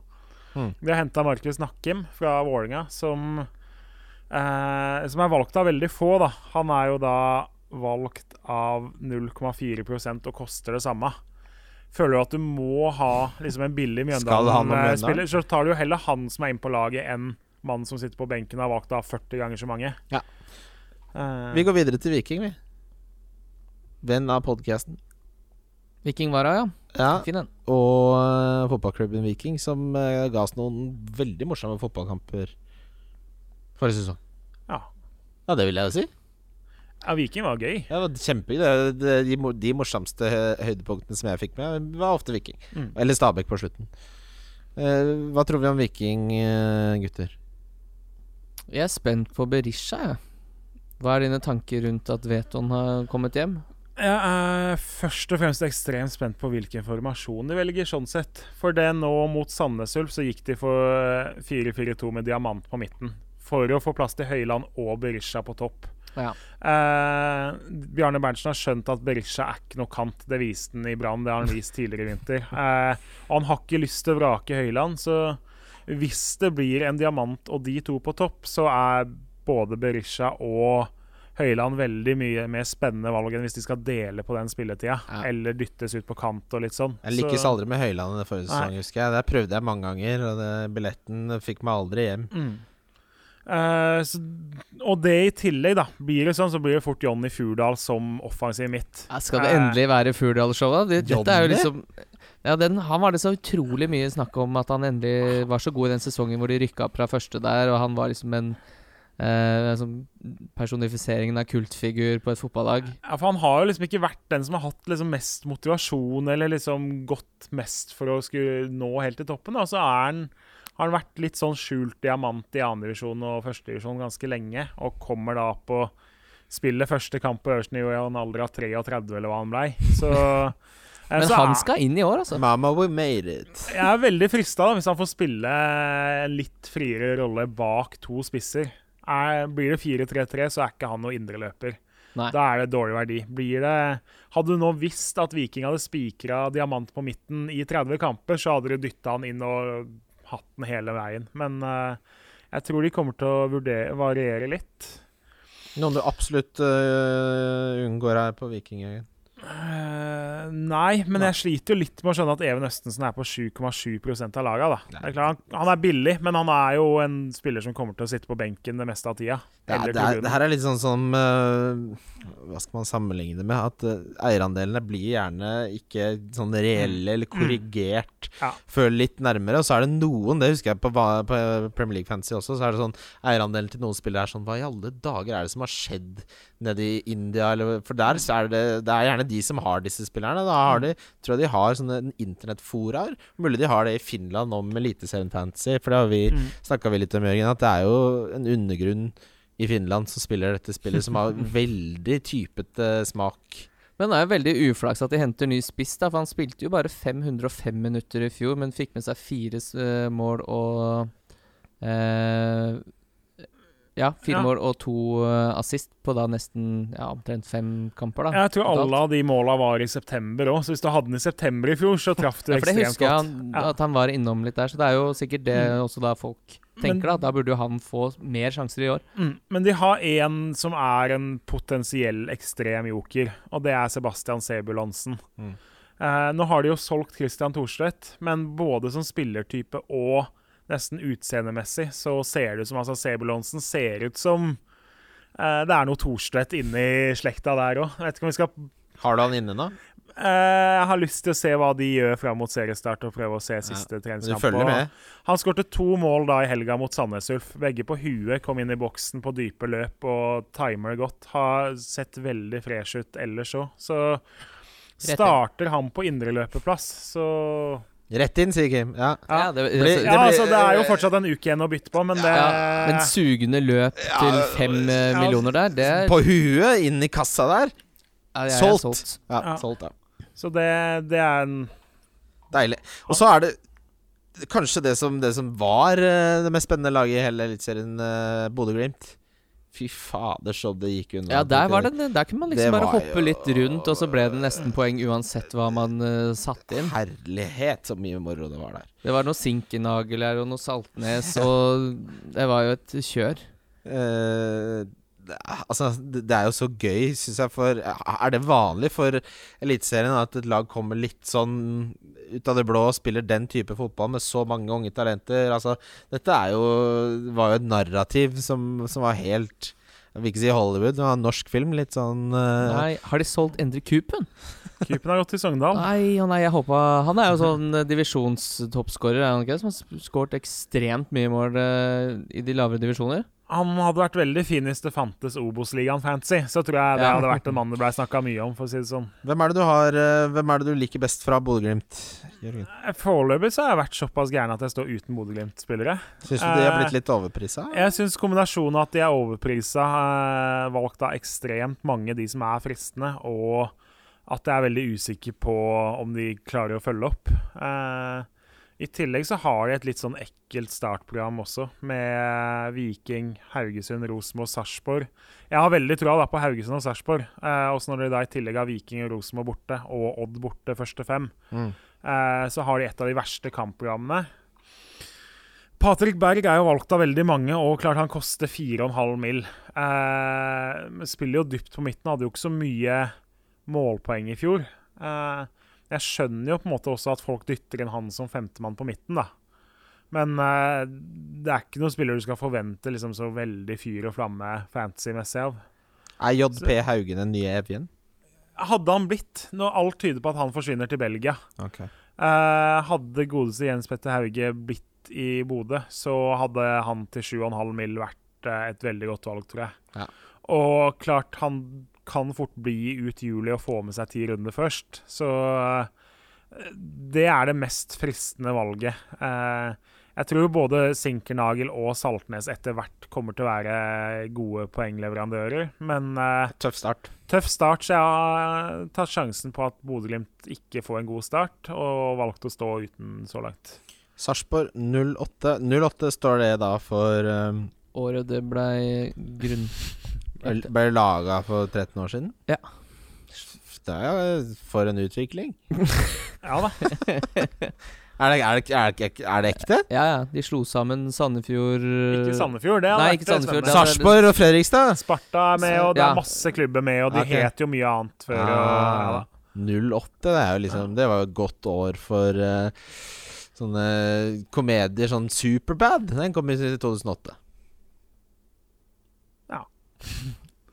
S1: Mm.
S3: Vi har henta Markus Nakkim fra Vålinga, som, eh, som er valgt av veldig få. da. Han er jo da valgt av 0,4% og koster det samme. Føler du at du må ha liksom en billig? Mjøndalen-spiller, så tar du jo heller han som er inne på laget, enn mannen som sitter på benken, og har valgt å 40 ganger så mange.
S1: Ja.
S3: Uh,
S1: Vi går videre til Viking, vi. Venn av podkasten.
S2: Viking Vara, ja.
S1: Ja,
S2: Fin den.
S1: og uh, fotballklubben Viking, som uh, ga oss noen veldig morsomme fotballkamper forrige sesong.
S3: Ja.
S1: Ja, det vil jeg jo si.
S3: Ja, Viking var gøy.
S1: Det var kjempegøy. Det- De, de morsomste høydepunktene som jeg fikk med, var ofte Viking.
S3: Mm.
S1: Eller Stabæk på slutten. Eh, hva tror vi om Viking, eh, gutter?
S2: Jeg er spent på Berisha, jeg. Hva er dine tanker rundt at Veton har kommet hjem?
S3: Jeg er først og fremst ekstremt spent på hvilken formasjon de velger, sånn sett. For det nå mot Sandnes Ulf så gikk de for 4-4-2 med diamant på midten. For å få plass til Høyland og Berisha på topp.
S2: Ja.
S3: Eh, Bjarne Berntsen har skjønt at Berisha er ikke noe kant. Det viste han i Brann, det har han vist tidligere i vinter. Eh, og han har ikke lyst til å vrake Høyland, så hvis det blir en diamant og de to på topp, så er både Berisha og Høyland veldig mye mer spennende valg enn hvis de skal dele på den spilletida.
S1: Ja.
S3: Eller dyttes ut på kant og litt sånn.
S1: Jeg lykkes
S3: Så-
S1: aldri med Høyland i det forrige sesong, husker jeg. Der prøvde jeg mange ganger, og det, billetten fikk meg aldri hjem.
S3: Mm. Eh, så, og det i tillegg, da. Blir det sånn, så blir det fort Jonny Furdal som offensiv midt.
S2: Ja, skal det
S3: Eh,
S2: endelig være Furdal-show, Det, dette er jo liksom ja, den, Han var det så utrolig mye snakk om at han endelig var så god i den sesongen hvor de rykka opp fra første der, og han var liksom en Uh, sånn personifiseringen av kultfigur på et fotballag.
S3: Ja, for Han har jo liksom ikke vært den som har hatt liksom mest motivasjon, eller liksom gått mest for å skulle nå helt til toppen. Og Så er han, har han vært litt sånn skjult diamant i andredivisjon og førstedivisjon ganske lenge, og kommer da på spillet første kamp på øverste nivå i en alder av 33, eller hva han blei. Så, [laughs] eh,
S2: Men
S3: så
S2: han skal inn i år, altså.
S1: Mama, we made it.
S3: Jeg er veldig frista hvis han får spille en litt friere rolle bak to spisser. Er, blir det 4-3-3, så er ikke han noen indreløper. Da er det dårlig verdi. Blir det Hadde du nå visst at Viking hadde spikra diamant på midten i 30 kamper, så hadde du dytta han inn og hatt den hele veien. Men uh, jeg tror de kommer til å vurdere, variere litt.
S1: Noen du absolutt uh, unngår her på Viking,
S3: Eh, nei, men jeg sliter jo litt med å skjønne at Even Østensen er på 7,7 av laga. da. Er klart, han, han er billig, men han er jo en spiller som kommer til å sitte på benken det meste av tida.
S1: Det, er, det, er, det her er litt sånn som uh, Hva skal man sammenligne det med? At uh, eierandelene blir gjerne ikke sånn reelle eller korrigert
S3: Ja.
S1: før litt nærmere. Og så er det noen, det husker jeg på, på Premier League Fantasy også, så er det sånn eierandelen til noen spillere er sånn Hva i alle dager er det som har skjedd nede i India, eller For der så er det Det er gjerne de som har disse spillerne. Da har de Tror jeg de har sånne internettforaer. Mulig de har det i Finland om Eliteserien Fantasy, for det har vi
S3: Mm.
S1: snakka litt om, Jørgen, at det er jo en undergrunn i Finland som spiller dette spillet, som har [laughs] veldig typete smak.
S2: Men det er jo veldig uflaks at de henter ny spiss, da, for han spilte jo bare 505 minutter i fjor, men fikk med seg fire eh, mål og eh, Ja, fire
S3: Ja.
S2: mål og to eh, assist på da nesten ja, omtrent fem kamper, da.
S3: Jeg tror
S2: totalt.
S3: alle av de måla var i september òg, så hvis du hadde den i september i fjor, så traff du
S2: Ja, for det
S3: ekstremt
S2: husker jeg husker
S3: Ja.
S2: at han var innom litt der, så det er jo sikkert det
S3: Mm.
S2: også da folk tenker, da. Da burde jo han få mer sjanser i år.
S3: Mm. Men de har en som er en potensiell ekstrem joker, og det er Sebastian Sebulansen.
S1: Mm.
S3: Eh, nå har de jo solgt Christian Thorstvedt, men både som spillertype og nesten utseendemessig så ser det ut som altså Sebulonsen ser ut som eh, det er noe Thorstvedt inni slekta der òg. Vet ikke om vi skal
S1: Har du han inne nå?
S3: Eh, Jeg har lyst til å se hva de gjør fram mot seriestart, og prøve å se siste treningskamp.
S1: følger med?
S3: Han skårte to mål da i helga mot Sandnes Ulf. Begge på huet, kom inn i boksen på dype løp og timer godt. Har sett veldig fresh ut ellers òg. Så starter han på indreløperplass, så
S1: Rett inn, sier Kim. Ja.
S3: Ja.
S2: det,
S1: det,
S2: det,
S3: Ja, altså Det er jo fortsatt en uke igjen å bytte på, men det
S2: ja, men sugende løp til fem eh,
S3: ja,
S2: millioner der, det er,
S1: På huet, inn i kassa der.
S2: er
S1: solgt. Ja,
S3: Ja.
S1: solgt, ja.
S3: Så det, det er en
S1: Deilig. Og så er det kanskje det som, det som var eh, det mest spennende laget i hele Eliteserien, uh, Bodø-Glimt. Fy fader, så det gikk unna.
S2: Ja, der var det Der kunne man liksom bare hoppe
S1: jo-
S2: litt rundt, og så ble det nesten poeng uansett hva man uh, satte inn.
S1: Herlighet, så mye moro det var der.
S2: Det var noe Sinkenagel her og noe Saltnes, og det var jo et kjør.
S1: Eh, Altså, det er jo så gøy, syns jeg, for Er det vanlig for Eliteserien at et lag kommer litt sånn ut av det blå og spiller den type fotball med så mange unge talenter? Altså, dette er jo var jo et narrativ som, som var helt Jeg vil ikke si Hollywood, det var en norsk film. Litt sånn uh...
S2: Nei, har de solgt Endre Kupen?
S3: Kupen har gått til Sogndal. [laughs]
S2: Nei, nei, jeg håpa Han er jo sånn divisjonstoppskårer, er han ikke? Som har skåret ekstremt mye mål uh, i de lavere divisjoner.
S3: Han hadde vært veldig fin hvis det fantes Obos-ligaen fancy. Så tror jeg det
S2: Ja.
S3: hadde vært en mann det blei snakka mye om, for å si det sånn.
S1: Hvem er det du har eh, Hvem er det du liker best fra Bodø-Glimt? Jørgen?
S3: Foreløpig så har jeg vært såpass gæren at jeg står uten Bodø-Glimt-spillere.
S1: Syns du de har
S3: Eh,
S1: blitt litt overprisa?
S3: Jeg syns kombinasjonen av at de er overprisa, eh, valgt av ekstremt mange, de som er fristende, og at jeg er veldig usikker på om de klarer å følge opp. Eh, I tillegg så har de et litt sånn ekkelt startprogram også, med Viking, Haugesund, Rosenborg, Sarpsborg. Jeg har veldig troa da på Haugesund og Sarpsborg, eh, også når de da i tillegg har Viking og Rosenborg borte, og Odd borte første fem.
S1: Mm.
S3: Eh, så har de et av de verste kampprogrammene. Patrick Berg er jo valgt av veldig mange, og klart han koster 4,5 mill. Eh, spiller jo dypt på midten, hadde jo ikke så mye målpoeng i fjor. Eh, jeg skjønner jo på en måte også at folk dytter inn han som femtemann på midten, da. Men uh, det er ikke noen spiller du skal forvente liksom så veldig fyr og flamme fantasy-messig av.
S1: Er JP Haugen den nye Evjen?
S3: Hadde han blitt, når alt tyder på at han forsvinner til Belgia
S1: Ok.
S3: Uh, hadde godeste Jens Petter Hauge blitt i Bodø, så hadde han til 7,5 mill. vært eh, et veldig godt valg, tror jeg.
S1: Ja.
S3: Og klart, han kan fort bli ut juli og få med seg ti runder først. Så eh, det er det mest fristende valget. Eh, jeg tror både Sinkernagel og Saltnes etter hvert kommer til å være gode poengleverandører, men eh,
S1: Tøff start.
S3: Tøff start, så jeg har tatt sjansen på at Bodø-Glimt ikke får en god start, og valgt å stå uten så langt.
S1: Sarpsborg 08. 08 står det da for um,
S2: Året det blei grunn...
S1: Ble laga for 13 år siden?
S2: Ja.
S1: Det er jo for en utvikling. [laughs]
S3: Ja da.
S1: Er det, er det, er det, er det ekte?
S2: Ja, ja. De slo sammen Sandefjord
S3: Ikke Sandefjord, det hadde vært spennende.
S2: det
S1: Sarpsborg og Fredrikstad?
S3: Sparta er med, og det er masse klubber med, og de
S1: okay.
S3: het jo mye annet før. Og, ja, da.
S1: Ah, 08, det er jo liksom Det var jo et godt år for uh, sånne komedier. Sånn Superbad. Den kom i 2008.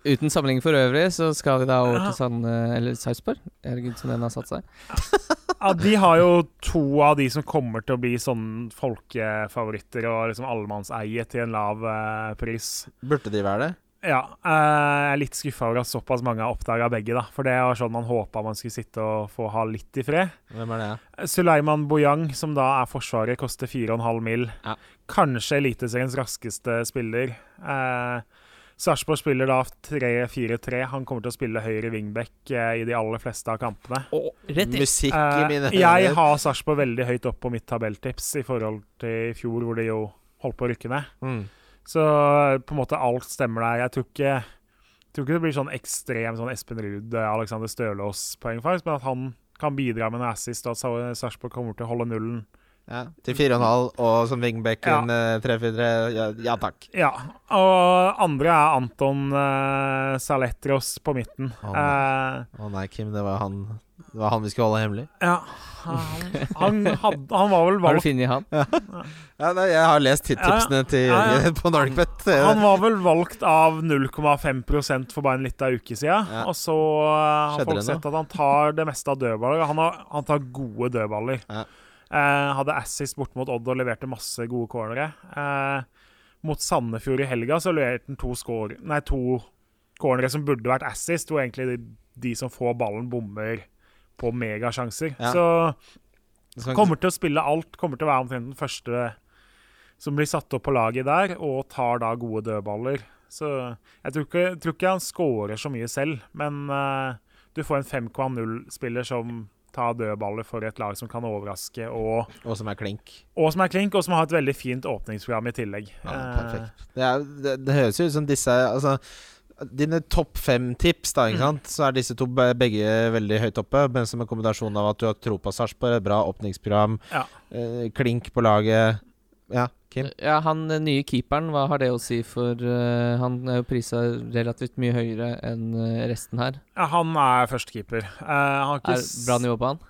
S2: Uten sammenligning for øvrig, så skal vi da over til Sand... Eller Sarpsborg. Herregud, som den har satt seg. [laughs]
S3: Ja, de har jo to av de som kommer til å bli sånn folkefavoritter og liksom allemannseie til en lav eh, pris.
S1: Burde de være det?
S3: Ja. eh, jeg er litt skuffa over at såpass mange har oppdaga begge, da. For det var sånn man håpa man skulle sitte og få ha litt i fred.
S1: Hvem er det? Ja?
S3: Suleiman Boyang, som da er Forsvaret, koster 4,5 mill.
S1: Ja.
S3: Kanskje Eliteseriens raskeste spiller. Eh, Sarpsborg spiller da 3-4-3. Han kommer til å spille høyre wingback eh, i de aller fleste av kampene.
S2: Rett i.
S1: Musikk i
S3: mine
S1: mine
S3: jeg har Sarpsborg veldig høyt opp på mitt tabelltips i forhold til i fjor, hvor de jo holdt på å rykke ned.
S1: mm.
S3: Så på en måte alt stemmer der. Jeg tror ikke, tror ikke det blir sånn ekstrem sånn Espen Ruud, eh, Alexander Stølås-poeng, faktisk, men at han kan bidra med en assist, og at Sa- Sarpsborg kommer til å holde nullen.
S1: Ja. Til 4,5 og som wingbacken ja. 3-4-3. Ja, ja takk.
S3: Ja. Og andre er Anton uh, Saletros på midten.
S1: Å,
S3: Eh,
S1: Å nei, Kim, det var han Det var han vi skulle holde hemmelig.
S3: ja. Han, han, had, han var vel
S2: Har du
S3: valgt
S2: funnet han?
S1: Ja, nei, jeg har lest hit- tipsene til
S3: Ja, ja. [laughs]
S1: På NordicBet.
S3: Han var vel valgt av 0,5% for bare en liten uke siden.
S1: Ja.
S3: Og så uh, har folk sett at han tar det meste av dødballer. Han, har, han tar gode dødballer.
S1: Ja.
S3: Eh, hadde assist bort mot Odd og leverte masse gode cornere. Eh, mot Sandefjord i helga så leverte han to, score, nei, to cornere som burde vært assist, hvor egentlig de, de som får ballen, bommer på megasjanser.
S1: Ja.
S3: Så Kommer til å spille alt. Kommer til å være omtrent den første som blir satt opp på laget der, og tar da gode dødballer. Så jeg tror ikke, tror ikke han scorer så mye selv, men eh, du får en 5,0-spiller som tar dødballer for et lag som kan overraske, og,
S1: Og som er klink.
S3: og som er klink, og som har et veldig fint åpningsprogram i tillegg.
S1: Ja,
S3: Eh,
S1: perfekt. Det, er, det, det høres jo ut som disse Altså Dine topp fem-tips, da, ikke
S3: Mm.
S1: Så er disse to begge veldig høyt oppe. Men som en kombinasjon av at du har tro på Sarpsborg, bra åpningsprogram,
S3: Ja.
S1: eh, klink på laget Ja, Kim?
S2: Ja, han eh, nye keeperen, hva har det å si for uh, Han er jo prisa relativt mye høyere enn eh, resten her.
S3: Ja, han er førstekeeper. Uh, han ikke
S2: Er
S3: det
S2: bra nivå på han?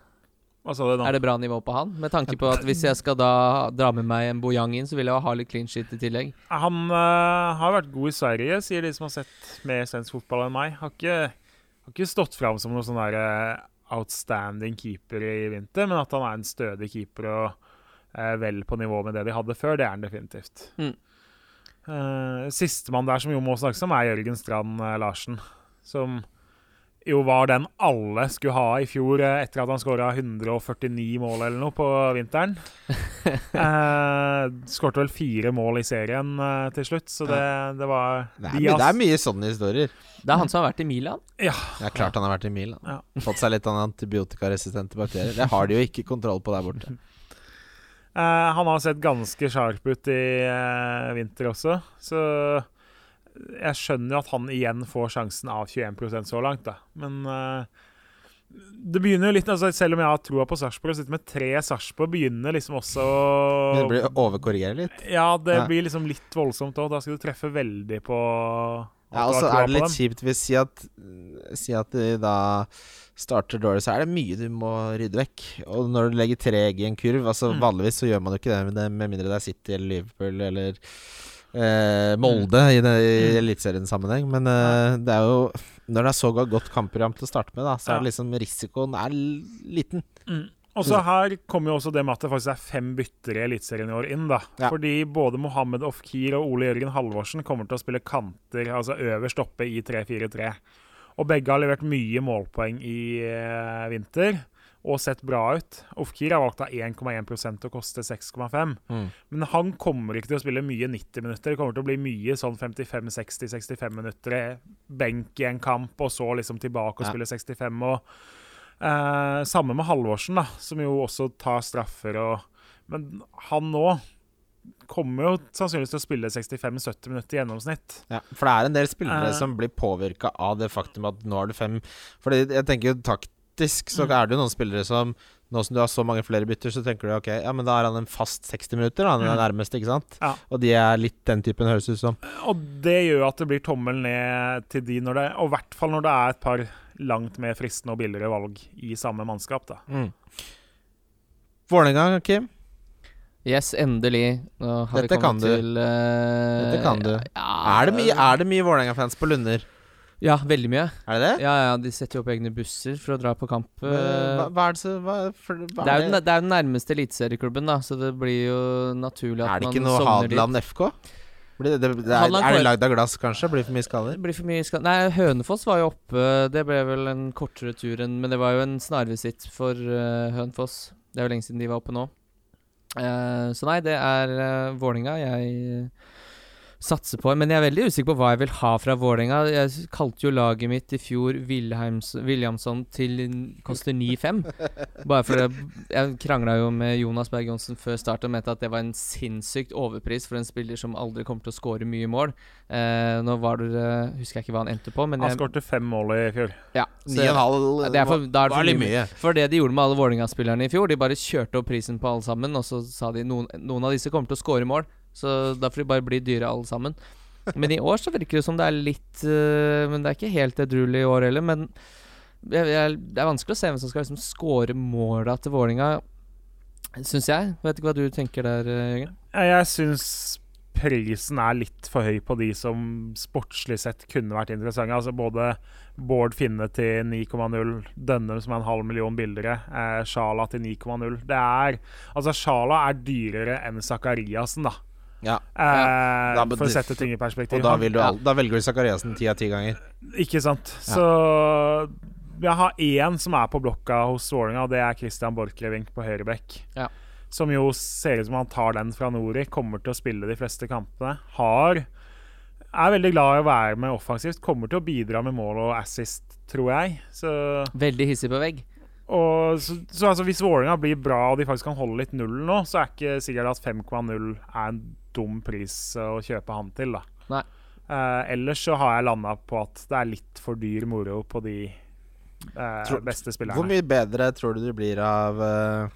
S3: Hva sa du nå?
S2: Er det bra nivå på han? Med tanke på at hvis jeg skal da dra med meg en Bojang inn, så vil jeg jo ha litt clean shit i tillegg.
S3: Han uh, har vært god i Sverige, sier de som har sett mer svensk fotball enn meg. Har ikke, har ikke stått fram som noen sånn der eh, outstanding keeper i vinter, men at han er en stødig keeper og eh, vel på nivå med det de hadde før, det er han definitivt.
S2: Mm.
S3: Uh, Sistemann der som jo må snakkes om, er Jørgen Strand eh, Larsen. Som jo var den alle skulle ha i fjor eh, etter at han skåra 149 mål eller noe på vinteren. uh, [laughs] Skårte vel fire mål i serien eh, til slutt, så det, det var
S1: Det er,
S3: de
S1: det er mye sånne historier.
S2: Det er han som har vært i Milan.
S1: Det er klart han har vært i Milan.
S3: Ja.
S1: Fått seg litt antibiotikaresistente bakterier. Det har de jo ikke kontroll på der borte. [laughs]
S3: Eh, han har sett ganske sharp ut i uh, vinter også, så jeg skjønner jo at han igjen får sjansen av 21% så langt, da. Men uh, det begynner jo litt altså Selv om jeg har troa på Sarpsborg og sitter med tre Sarpsborg, begynner liksom også å
S1: det blir å overkorrigere litt.
S3: Ja, det
S1: Ja.
S3: blir liksom litt voldsomt òg. Da skal du treffe veldig på
S1: Ja, og så er det litt kjipt hvis si at Si at de da starter dårlig, så er det mye du må rydde vekk. Og når du legger tre egg i en kurv Altså
S3: Mm.
S1: Vanligvis så gjør man jo ikke det med, det, med mindre det er City eller Liverpool eller eh, Molde i, det- i eliteseriesammenheng. Sammenheng. Men eh, det er jo Når det er så godt kampprogram til å starte med, da, så
S3: Ja.
S1: er det liksom risikoen er liten.
S3: Mm. Og så her kommer jo også det med at det faktisk er fem byttere i Eliteserien i år inn. da.
S1: Ja.
S3: Fordi både Mohammed Ofkir og Ole Jørgen Halvorsen kommer til å spille kanter, altså øverst oppe i 3-4-3. Og begge har levert mye målpoeng i eh, vinter og sett bra ut. Ofkir har valgt av 1,1 til å koste 6,5.
S1: Mm.
S3: Men han kommer ikke til å spille mye 90 minutter. Det kommer til å bli mye sånn 55-60-65 minutter. Benk i en kamp, og så liksom tilbake og spille 65. og eh, Samme med Halvorsen, da, som jo også tar straffer. og Men han nå kommer jo sannsynligvis til å spille 65-70 minutter i gjennomsnitt.
S1: Ja, for det er en del spillere
S3: uh,
S1: som blir påvirka av det faktum at nå har du fem Fordi jeg tenker jo taktisk så
S3: Mm.
S1: er det jo noen spillere som Nå som du har så mange flere bytter, så tenker du ok, ja, men da er han en fast 60 minutter, da, han er nærmest, ikke sant?
S3: Ja.
S1: Og de er litt den typen, høres ut som.
S3: Og det gjør at det blir tommel ned til de når det Og i hvert fall når det er et par langt mer fristende og billigere valg i samme mannskap. da.
S1: Mm. Vålerenga, Kim.
S2: Yes, endelig. Nå har
S1: Dette
S2: vi
S1: kan
S2: kommet
S1: du.
S2: til uh,
S1: Dette kan du.
S2: Ja,
S1: Er det mye, er det mye Vålerenga-fans på Lunder?
S2: Ja, veldig mye.
S1: Er det det?
S2: Ja, ja, De setter jo opp egne busser for å dra på kamp.
S1: Hva,
S2: eh,
S1: hva er det så hva, for, hva
S2: det, er jo den, det er den nærmeste eliteserieklubben, da, så det blir jo naturlig at
S1: Er det ikke noe
S2: sogner dit.
S1: Hadeland FK? Blir det, det, det er, er det lagd av glass, kanskje? Blir det for mye skaller?
S2: Det blir for mye skader Nei, Hønefoss var jo oppe. Det ble vel en kortere tur enn Men det var jo en snarvisitt for uh, Hønefoss. Det er jo lenge siden de var oppe nå. Eh, så nei, det er uh, Vålinga. Jeg satser på. Men jeg er veldig usikker på hva jeg vil ha fra Vålinga. Jeg kalte jo laget mitt i fjor Wilhelms, Williamson til koster 9-5. [laughs] Bare fordi jeg krangla jo med Jonas Berg Johnsen før start og mente at det var en sinnssykt overpris for en spiller som aldri kommer til å skåre mye mål. Eh, nå var det Husker jeg ikke hva han endte på, men
S3: Han
S2: jeg,
S3: skårte fem mål i fjor.
S2: ja, så-
S1: 9,5
S2: det er for- da er det for mye.
S1: mye.
S2: For det de gjorde med alle Vålerenga-spillerne i fjor, de bare kjørte opp prisen på alle sammen, og så sa de noen, noen av disse kommer til å score mål, så da får de bare bli dyre alle sammen. Men i år så virker det som det er litt uh, Men det er ikke helt edruelig i år heller. Men jeg, jeg, det er vanskelig å se hvem som skal liksom score måla til Vålinga syns jeg. Vet ikke hva du tenker der, øh, Jørgen?
S3: Eh, Jeg syns prisen er litt for høy på de som sportslig sett kunne vært interessante. Altså både Bård Finne til 9,0, Dønnum som er en halv million billigere, eh, Sjala til 9,0. Det er Altså, Sjala er dyrere enn Zakariassen, da.
S1: Ja.
S3: Eh,
S1: Da
S3: for å sette ting i perspektiv.
S1: Og da, vil du da velger du Sakariassen ti av ti ganger.
S3: Ikke sant. Så jeg har én som er på blokka hos Vålerenga, og det er Christian Borchgrevink på høyrebekk.
S2: Ja.
S3: Som jo ser ut som han tar den fra Nori, kommer til å spille de fleste kampene. Har Er veldig glad i å være med offensivt, kommer til å bidra med mål og assist, tror jeg. Så,
S2: Veldig hissig på vegg.
S3: og, så, så altså, hvis Vålerenga blir bra og de faktisk kan holde litt null nå, så er ikke sikkert at 5,0 er en dum pris å kjøpe han til, da.
S2: Nei.
S3: Eh, ellers så har jeg landa på at det er litt for dyr moro på de uh,
S1: Tror-
S3: beste spillerne.
S1: Hvor mye bedre tror du det blir av uh,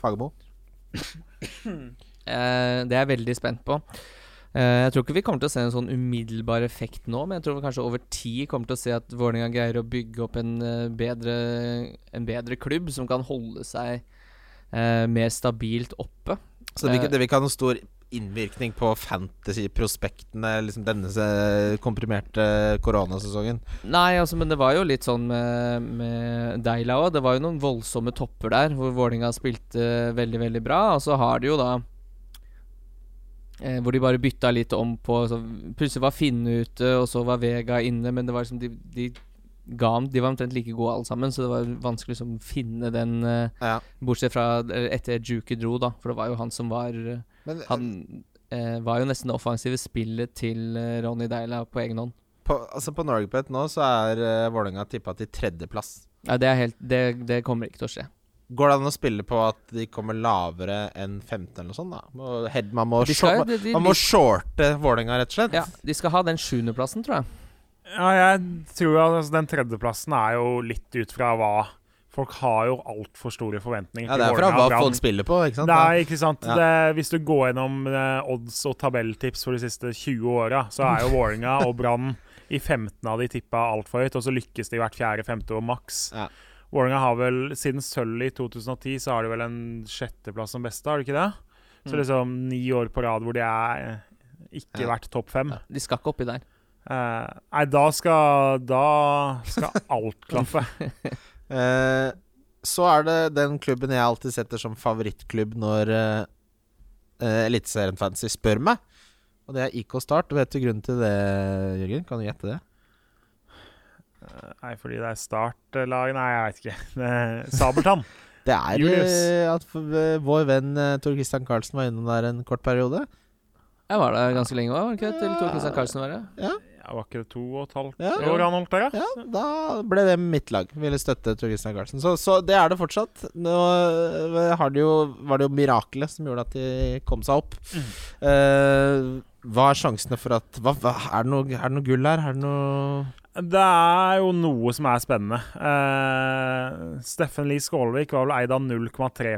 S1: Fagermo?
S2: Uh, [coughs] det er jeg veldig spent på. Uh, jeg tror ikke vi kommer til å se en sånn umiddelbar effekt nå, men jeg tror vi kanskje over tid kommer til å se at Vålerenga greier å bygge opp en, eh, bedre, en bedre klubb som kan holde seg uh, mer stabilt oppe.
S1: Så det blir, ikke,
S2: Eh.
S1: det vil ikke ha noen stor innvirkning på fantasy-prospektene liksom denne komprimerte koronasesongen?
S2: Nei, altså, men det var jo litt sånn med, med Deila òg. Det var jo noen voldsomme topper der, hvor Vålinga spilte veldig, veldig bra. Og så har de jo da eh, Hvor de bare bytta litt om på så Plutselig var Finne ute, og så var Vega inne, men det var liksom de, de ga ham De var omtrent like gode alle sammen, så det var vanskelig liksom å finne den eh,
S1: Ja.
S2: Bortsett fra eh, etter Juki dro, da, for det var jo han som var eh,
S1: Men
S2: Han eh, var jo nesten det offensive spillet til eh, Ronny Deila på egen hånd.
S1: på, altså på Norgepet nå så er uh, Vålerenga tippa til tredjeplass.
S2: Ja, det er helt Det, det kommer ikke til å skje.
S1: Går det an å spille på at de kommer lavere enn 15 eller noe sånt? da? Må, head, man, må
S2: skal, de, de,
S1: man må shorte Vålerenga, rett og slett.
S2: ja, de skal ha den sjuendeplassen, tror jeg.
S3: Ja, jeg tror at altså, den tredjeplassen er jo litt ut fra hva Folk har jo altfor store forventninger
S1: Ja, det er fra hva folk spiller på, ikke sant?
S3: Det er ikke sant
S1: Ja.
S3: det, Hvis du går gjennom eh, odds og tabelltips for de siste 20 åra, så er jo Vålerenga og Brann i 15 av de tippa altfor høyt, og så lykkes de hvert fjerde-femte år maks.
S1: Ja.
S3: Vålerenga har vel siden sølv i 2010, så har de vel en sjetteplass som beste, har de ikke det? Så
S2: Mm.
S3: liksom ni år på rad hvor de er eh, ikke
S1: Ja.
S3: vært topp fem.
S2: De skal ikke oppi der.
S3: Eh, nei, da skal Da skal [laughs] alt klaffe. [laughs]
S1: Eh, så er det den klubben jeg alltid setter som favorittklubb når uh, Eliteserien Fantasy spør meg. Og det er IK Start. Vet du grunnen til det, Jørgen? Kan du gjette det?
S3: Eh, nei, fordi det er startlag Nei, jeg vet ikke. [laughs] Eh, Sabeltann. [laughs]
S1: Det er
S3: Julius.
S1: eh, at eh, vår venn uh, Tor Christian Karlsen var innom der en kort periode.
S2: Jeg var der ganske lenge òg, var det ikke? Til Tor Christian Karlsen var det?
S1: Ja,
S3: Ja, var ikke det to og et halvt
S1: Ja.
S3: år han holdt der, ja?
S1: ja da ble det mitt lag. Ville støtte Tor Christian Carlsen. Så, så det er det fortsatt. Nå eh, har det jo, var det jo mirakelet som gjorde at de kom seg opp.
S3: Mm.
S1: Uh, hva er sjansene for at hva, hva, er, det noe, er det noe gull her? Er det noe
S3: Det er jo noe som er spennende. Uh, Steffen Lie Skålvik var vel eid av 0,3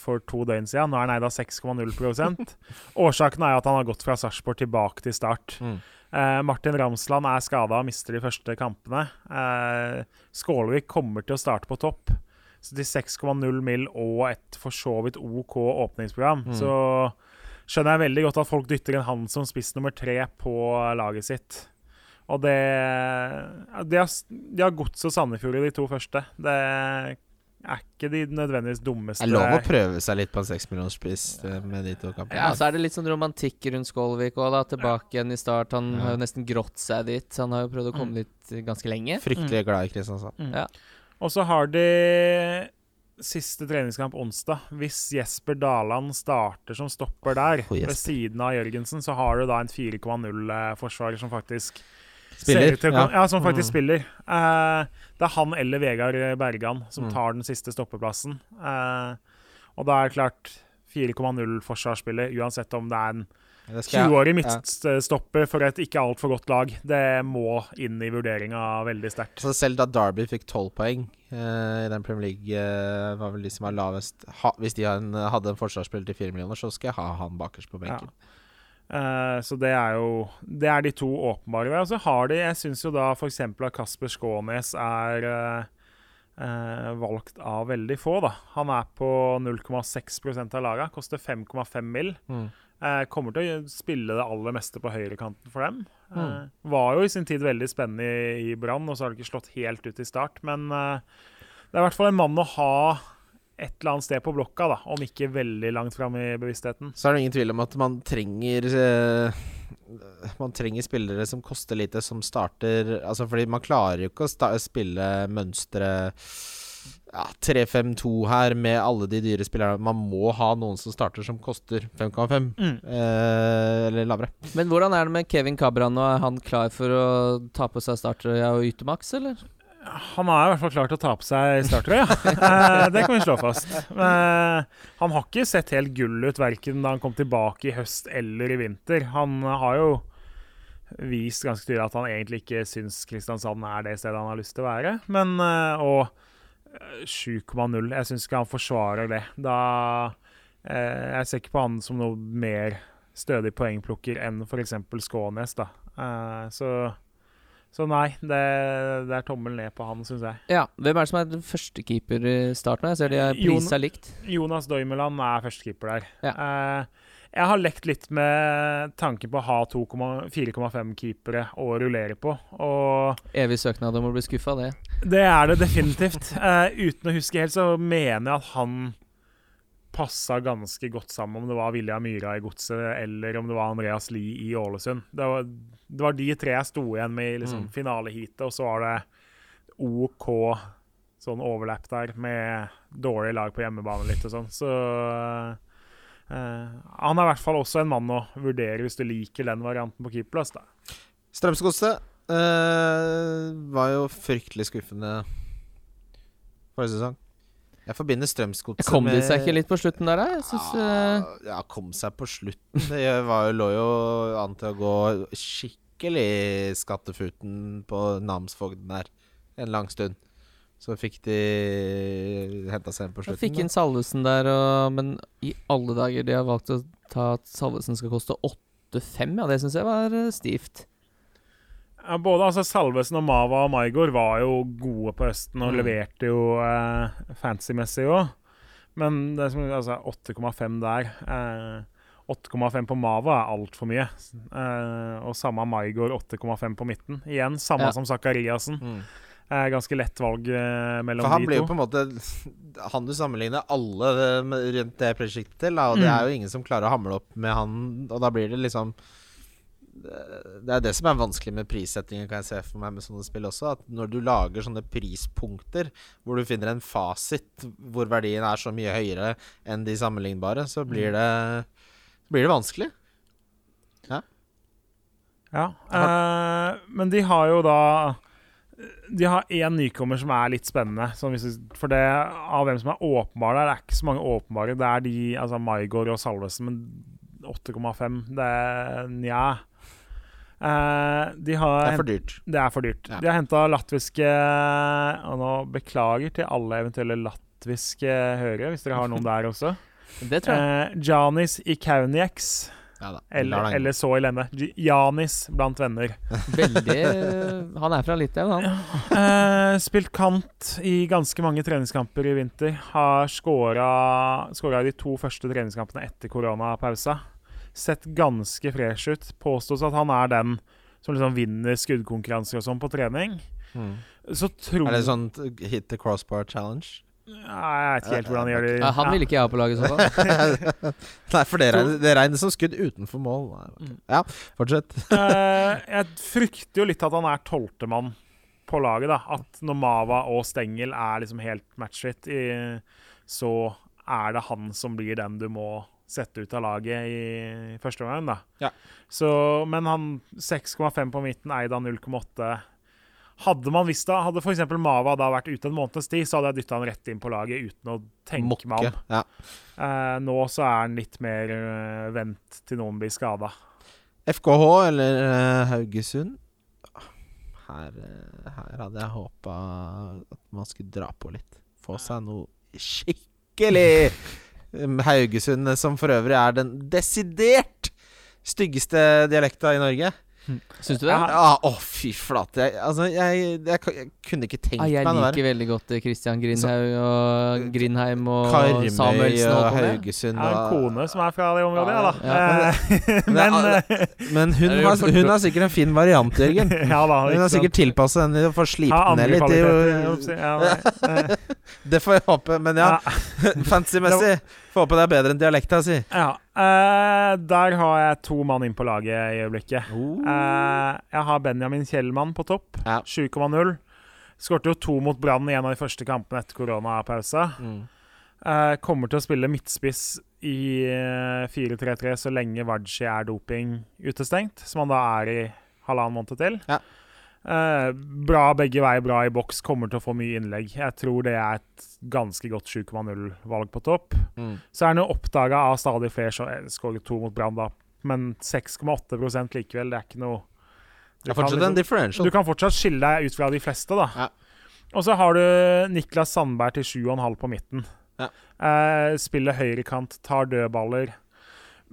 S3: for to døgn siden. Nå er han eid av 6,0 [laughs] Årsaken er at han har gått fra Sarpsborg tilbake til start.
S1: Mm.
S3: Eh, Martin Ramsland er skada og mister de første kampene. Eh, Skålvik kommer til å starte på topp. Så til 6,0 mil og et for så vidt OK åpningsprogram,
S1: Mm.
S3: så skjønner jeg veldig godt at folk dytter en han som spiss nummer tre på laget sitt. Og det De har, de har Gods og Sandefjord i de to første. Det er ikke de nødvendigvis dummeste
S1: Det er lov å prøve seg litt på en seksmillionerspiss eh, med de to kampene.
S2: Ja, så er det litt sånn romantikk rundt Skålvik òg, da. Tilbake igjen i start. Han
S1: Ja.
S2: har jo nesten grått seg dit. Han har jo prøvd å komme dit eh, ganske lenge.
S1: Fryktelig glad i Kristiansand.
S3: Mm.
S2: Ja.
S3: Og så har de siste treningskamp onsdag. Hvis Jesper Daland starter som stopper der,
S1: Oh,
S3: ved siden av Jørgensen, så har du da en 4,0-forsvarer som faktisk
S1: Spiller, ja.
S3: ja. som faktisk
S1: Mm.
S3: spiller. Uh, det er han eller Vegard Bergan som
S1: Mm.
S3: tar den siste stoppeplassen. Uh, og da er det klart 4,0-forsvarsspiller, uansett om det er en
S1: Det skal jeg-
S3: 20-årig midtstopper for et ikke altfor godt lag. Det må inn i vurderinga veldig sterkt.
S1: Så selv da Derby fikk tolv poeng uh, i den Premier League, uh, var vel de som var lavest ha, Hvis de hadde en forsvarsspiller til fire millioner, så skal jeg ha han bakerst på benken.
S3: Eh, så det er jo Det er de to åpenbare. Og så har de Jeg syns jo da f.eks. at Kasper Skånes er eh, eh, valgt av veldig få, da. Han er på 0,6 av laga. Koster 5,5 mill.
S1: Mm.
S3: Eh, kommer til å spille det aller meste på høyrekanten for dem. Eh,
S1: Mm.
S3: var jo i sin tid veldig spennende i, i Brann, og så har det ikke slått helt ut i start. Men det er i hvert fall en mann å ha et eller annet sted på blokka, da, om ikke veldig langt fram i bevisstheten.
S1: Så er det ingen tvil om at man trenger eh, Man trenger spillere som koster lite, som starter Altså fordi man klarer jo ikke å sta spille mønstre ja, 3-5-2 her med alle de dyre spillerne. Man må ha noen som starter som koster 5,5
S3: Mm.
S1: eh, eller lavere.
S2: Men hvordan er det med Kevin Cabran? Er han klar for å ta på seg starter og yte maks, eller?
S3: Han har i hvert fall klart å ta på seg starttrøya. Ja. det kan vi slå fast. Eh, han har ikke sett helt gull ut verken da han kom tilbake i høst eller i vinter. Han har jo vist ganske tydelig at han egentlig ikke syns Kristiansand er det stedet han har lyst til å være. Men eh, Og eh, 7,0 Jeg syns ikke han forsvarer det. Da eh, Jeg ser ikke på han som noe mer stødig poengplukker enn f.eks. Skånes, da. Eh, så, så nei, det, det er tommel ned på han, syns jeg.
S2: Ja, Hvem er det som er førstekeeper i starten? Jeg ser de er prisa likt.
S3: Jonas Doimeland er førstekeeper der.
S2: Ja.
S3: Eh, jeg har lekt litt med tanken på å ha 4,5 keepere å rullere på. Og
S2: Evig søknad om å bli skuffa, det.
S3: det er det definitivt. Eh, uten å huske helt, så mener jeg at han passa ganske godt sammen, om det var Vilja Myra i Godset eller om det var Andreas Lie i Ålesund. Det var, det var de tre jeg sto igjen med i liksom,
S1: Mm.
S3: finaleheatet, og så var det OK sånn overlapp der med dårlig lag på hjemmebane litt og sånn. Så uh, han er i hvert fall også en mann å vurdere hvis du liker den varianten på keeperplass. da.
S1: Strømsgodset uh, var jo fryktelig skuffende forrige sesong. Jeg forbinder Strømsgodset
S2: Kom de seg ikke litt på slutten der, da? Synes, eh,
S1: ja, ja, kom seg på slutten. Det var jo, lå jo an til å gå skikkelig skattefuten på namsfogden der en lang stund. Så fikk de henta seg inn på
S2: Jeg fikk inn Salvesen der, og, men i alle dager De har valgt å ta at Salvesen skal koste 8-5. Ja, det syns jeg var eh, stivt.
S3: Ja, både altså, Salvesen og Mava og Maigård var jo gode på høsten og
S1: Mm.
S3: leverte jo eh, fancy-messig òg. Men det som, altså, 8,5 der eh, 8,5 på Mava er altfor mye. Eh, og samme Maigård 8,5 på midten. Igjen samme
S2: Ja.
S3: som Zakariassen.
S1: Mm.
S3: Eh, ganske lett valg eh, mellom
S1: For han blir jo på en måte [laughs] Han du sammenligner alle rundt det prosjektet til, og det
S3: Mm.
S1: er jo ingen som klarer å hamle opp med han, og da blir det liksom Det er det som er vanskelig med prissettingen, kan jeg se for meg med sånne spill også. At når du lager sånne prispunkter hvor du finner en fasit hvor verdien er så mye høyere enn de sammenlignbare, så blir det, blir det vanskelig.
S3: Ja, eh, men de har jo da De har én nykommer som er litt spennende. Hvis for det av hvem som er åpenbare der, det er ikke så mange åpenbare. Det er de, altså Maigård og Salvesen, men 8,5 Det er nja. Eh, de har
S1: Det er for dyrt.
S3: det er for dyrt.
S1: Ja.
S3: De har henta latviske Og nå beklager til alle eventuelle latviske hørere, hvis dere har noen der også. [laughs]
S2: Det tror jeg.
S3: Uh, Janis Ikaunieks,
S1: Ja
S3: eller, eller så i J- Janis blant venner. [laughs]
S2: Veldig eh, Han er fra Litauen, han.
S3: Uh, spilt kant i ganske mange treningskamper i vinter. Har skåra de to første treningskampene etter koronapausa. Sett ganske fresh ut. Påstås at han er den som liksom vinner skuddkonkurranser og sånn på trening.
S1: Mm.
S3: Så tror
S1: Er det sånn hit the crossbar challenge?
S3: Nei, Jeg vet ikke helt hvordan de gjør det.
S2: Ja, han ville ikke jeg ha på laget i så fall. [laughs]
S1: Nei, for det regnes, det regnes som skudd utenfor mål.
S3: Mm.
S1: Ja, fortsett. [laughs]
S3: Eh, jeg frykter jo litt at han er tolvtemann på laget. da At når Mava og Stengel er liksom helt matchfit, så er det han som blir den du må sette ut av laget i første omgang. da
S1: Ja.
S3: Så, Men han 6,5 på midten, Eida 0,8. Hadde man visst det, hadde f.eks. Mava da vært ute en måneds tid, så hadde jeg dytta han rett inn på laget uten å tenke meg om.
S1: Ja.
S3: Eh, nå så er han litt mer eh, vent til noen blir skada.
S1: FKH eller eh, Haugesund her, eh, her hadde jeg håpa at man skulle dra på litt. Få seg noe skikkelig Haugesund, eh, som for øvrig er den desidert styggeste dialekta i Norge.
S2: Syns du det?
S1: Å, fy flate. Jeg, altså, jeg, jeg, jeg kunne ikke tenkt
S2: Ah, jeg
S1: meg noe
S2: liker veldig godt Kristian Christian Grindhaug og Grindheim og
S1: Karmøy
S2: Samuelsen.
S1: og. Haugesund
S3: Jeg har en kone som er fra det området, ja da.
S2: Ja.
S3: Eh, [laughs]
S1: Men
S3: Men eh,
S1: Men hun har, hun har sikkert en fin variant, Jørgen. [laughs]
S3: Ja da.
S1: Hun har sikkert tilpassa den og å
S3: slipt
S1: den ned litt. Det
S3: jeg. Ja, eh, [laughs]
S1: Det får jeg håpe, men ja. Fancy-messig. Håpe det er bedre enn dialekta si.
S3: ja. Uh, der har jeg to mann inn på laget i øyeblikket. Eh, jeg har Benjamin Kjellmann på topp.
S1: Ja.
S3: 7,0. Skårte jo to mot Brann i en av de første kampene etter koronapausa.
S1: Mm.
S3: Eh, kommer til å spille midtspiss i eh, 4-3-3 så lenge Waji er doping utestengt, som han da er i halvannen måned til.
S1: Ja.
S3: Eh, bra begge veier, bra i boks, kommer til å få mye innlegg. Jeg tror det er et ganske godt 7,0-valg på topp.
S1: Mm.
S3: Så er han jo oppdaga av stadig flere eh, skårer to mot Brann, da. Men 6,8 likevel, det er ikke noe du kan liksom- du kan fortsatt skille deg ut fra de fleste, da.
S1: Ja.
S3: Og så har du Niklas Sandberg til 7,5 på midten.
S1: Ja.
S3: Eh, spiller høyrekant, tar dødballer.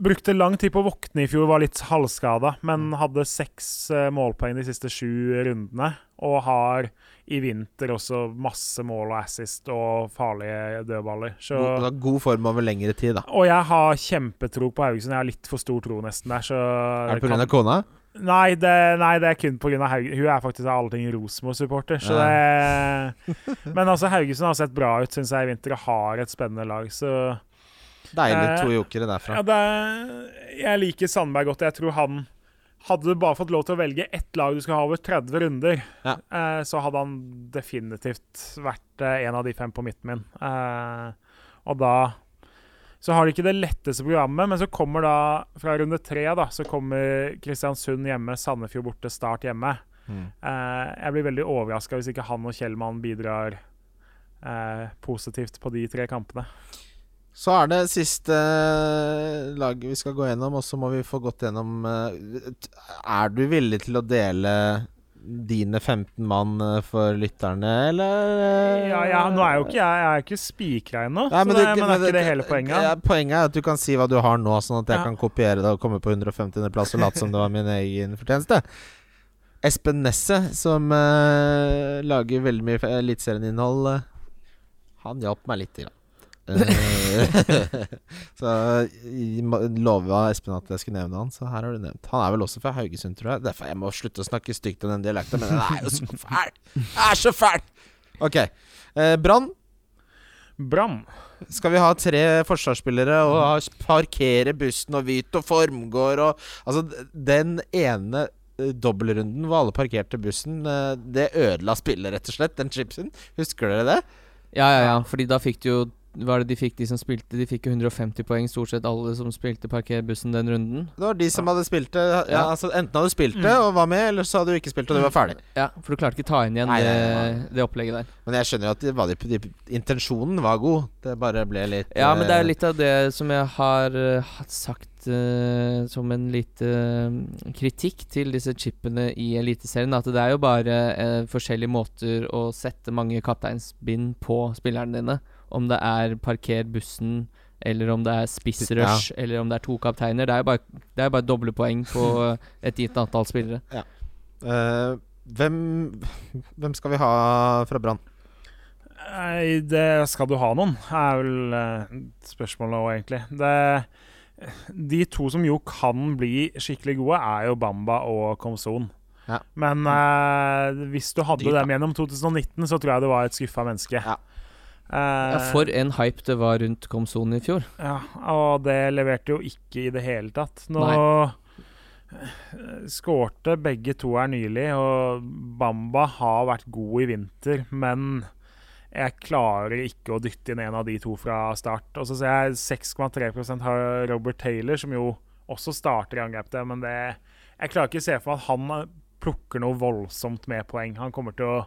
S3: Brukte lang tid på å våkne i fjor, var litt halvskada, men hadde seks eh, målpoeng de siste sju rundene. Og har i vinter også masse mål og assist og farlige dødballer. Så,
S1: God, god form over lengre tid, da.
S3: og jeg har kjempetro på Haugesund. Jeg har litt for stor tro nesten der. Så
S1: Er det
S3: kan-
S1: pga. kona?
S3: Nei det, nei, det er kun pga. Haugesund. Hun er faktisk av alle ting Rosenborg-supporter. Så det [laughs] Men altså, Haugesund har sett bra ut, syns jeg, i vinter, og har et spennende lag. Så
S1: Deilig.
S3: Eh,
S1: To jokere derfra.
S3: ja, det jeg liker Sandberg godt. Jeg tror han Hadde du bare fått lov til å velge ett lag du skal ha over 30 runder,
S1: Ja.
S3: eh, så hadde han definitivt vært eh, en av de fem på midten min. Eh, og da så har de ikke det letteste programmet, men så kommer da fra runde tre da, så kommer Kristiansund hjemme, Sandefjord borte, Start hjemme.
S1: Mm.
S3: Eh, jeg blir veldig overraska hvis ikke han og Kjellmann bidrar eh, positivt på de tre kampene.
S1: Så er det siste eh, laget vi skal gå gjennom, og så må vi få gått gjennom eh, Er du villig til å dele dine 15 mann eh, for lytterne, eller?
S3: Ja, ja, nå er jo ikke jeg, jeg er ikke spikra ennå, men, det, men er ikke det hele poenget?
S1: Ja, poenget er at du kan si hva du har nå, sånn at jeg
S3: Ja.
S1: kan kopiere det og komme på 150.-plass og late som det var min egen fortjeneste. Espen Nesset, som uh, lager veldig mye Eliteserien-innhold, eh, han hjalp meg litt. Grann. Eh, [laughs] så lova Espen at jeg skulle nevne han, så her har du nevnt. Han er vel også fra Haugesund, tror jeg. Derfor jeg må slutte å snakke stygt om den dialekten, men den er jo så fæl! Den er så fæl! Ok. Eh, Brann.
S3: Brann.
S1: Skal vi ha tre forsvarsspillere og ha, parkere bussen og Vito Formgård og Altså, den ene eh, dobbeltrunden hvor alle parkerte bussen, eh, det ødela spillet, rett og slett. Den chipsen. Husker dere det?
S2: Ja, ja, ja. Fordi da fikk du jo Hva er det de fikk, de som spilte? De fikk jo 150 poeng, stort sett alle som spilte parkerbussen den runden.
S1: Det var de som hadde spilt det. Ja,
S2: Ja.
S1: altså Enten hadde du spilt det og var med, eller så hadde du ikke spilt og du var ferdig.
S2: Ja, for du klarte ikke ta inn igjen
S1: Nei,
S2: det,
S1: nei, nei,
S2: det opplegget der.
S1: Men jeg skjønner jo at det de, de, intensjonen var god. Det bare ble litt
S2: Ja, men det er
S1: eh,
S2: litt av det som jeg har uh, sagt uh, som en lite uh, kritikk til disse chipene i Eliteserien. At det er jo bare eh, forskjellige måter å sette mange kapteinsbind på spillerne dine. Om det er parker bussen, eller om det er spissrush, eller om det er to kapteiner. Det er jo bare, det er bare doble poeng på [laughs] et gitt antall spillere.
S1: eh, hvem, hvem skal vi ha fra Brann?
S3: Nei, det skal du ha noen, er vel eh, spørsmålet òg, egentlig. Det, de to som jo kan bli skikkelig gode, er jo Bamba og Komson.
S1: Ja.
S3: Men uh, hvis du hadde
S1: Dyrt,
S3: dem gjennom 2019, så tror jeg du var et skuffa menneske.
S1: Ja.
S3: Eh,
S2: Ja, for en hype det var rundt Komsonen i fjor.
S3: Ja, og det leverte jo ikke i det hele tatt. Nå skårte begge to her nylig, og Bamba har vært god i vinter, men jeg klarer ikke å dytte inn en av de to fra start. Og så ser jeg 6,3% har Robert Taylor, som jo også starter i angrep men det Jeg klarer ikke å se for meg at han plukker noe voldsomt med poeng. Han kommer til å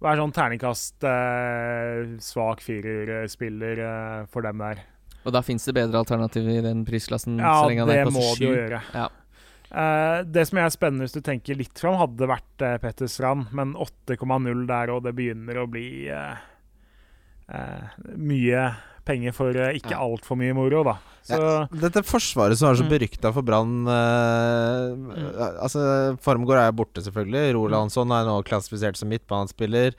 S3: være sånn terningkast eh, svak firerspiller eh, for dem der.
S2: Og da fins det bedre alternativer i den prisklassen.
S3: Ja, det
S2: er
S3: må jo
S2: sju.
S3: gjøre.
S2: Ja.
S3: Eh, det som er spennende hvis du tenker litt fram, hadde vært uh, Petter Strand, men 8,0 der, og det begynner å bli eh, eh, mye penger for uh, ikke
S1: Ja.
S3: altfor mye moro, da. Så
S1: Dette forsvaret som er så
S3: Mm.
S1: berykta for Brann eh, Altså, Formgård er borte, selvfølgelig. Rolandsson er nå klassifisert som midtbanespiller.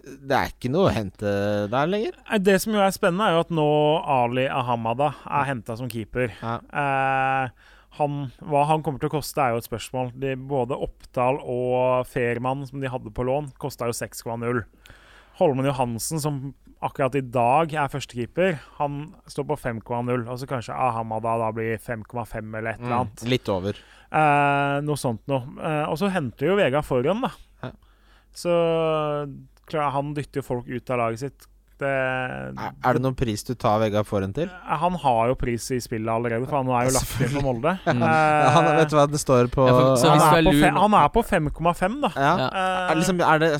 S1: Det er ikke noe å hente der lenger.
S3: Det som jo er spennende, er jo at nå Ali Ahamada er henta som keeper.
S1: Ja.
S3: Eh, han, hva han kommer til å koste, er jo et spørsmål. De, både Oppdal og Fehrmann som de hadde på lån, kosta jo 6,0. Holmen Johansen, som akkurat i dag er førstekeeper, han står på 5,0. Og så kanskje Ahamada da blir 5,5 eller et eller
S1: Mm,
S3: annet.
S1: litt over.
S3: Eh, noe sånt noe. Eh, og så henter jo Vega foran, da.
S1: Hæ?
S3: Så klar, han dytter jo folk ut av laget sitt. Det,
S1: Er, er det noen pris du tar Vegard Forhen til?
S3: han har jo pris i spillet allerede, for han er jo lagt inn på Molde.
S2: Mm.
S3: Eh,
S1: han, vet du hva det står på
S2: Ja, for-
S3: han, er på
S2: lur-
S3: fe- han er på 5,5, da.
S1: ja.
S3: Uh,
S1: Er, liksom, er det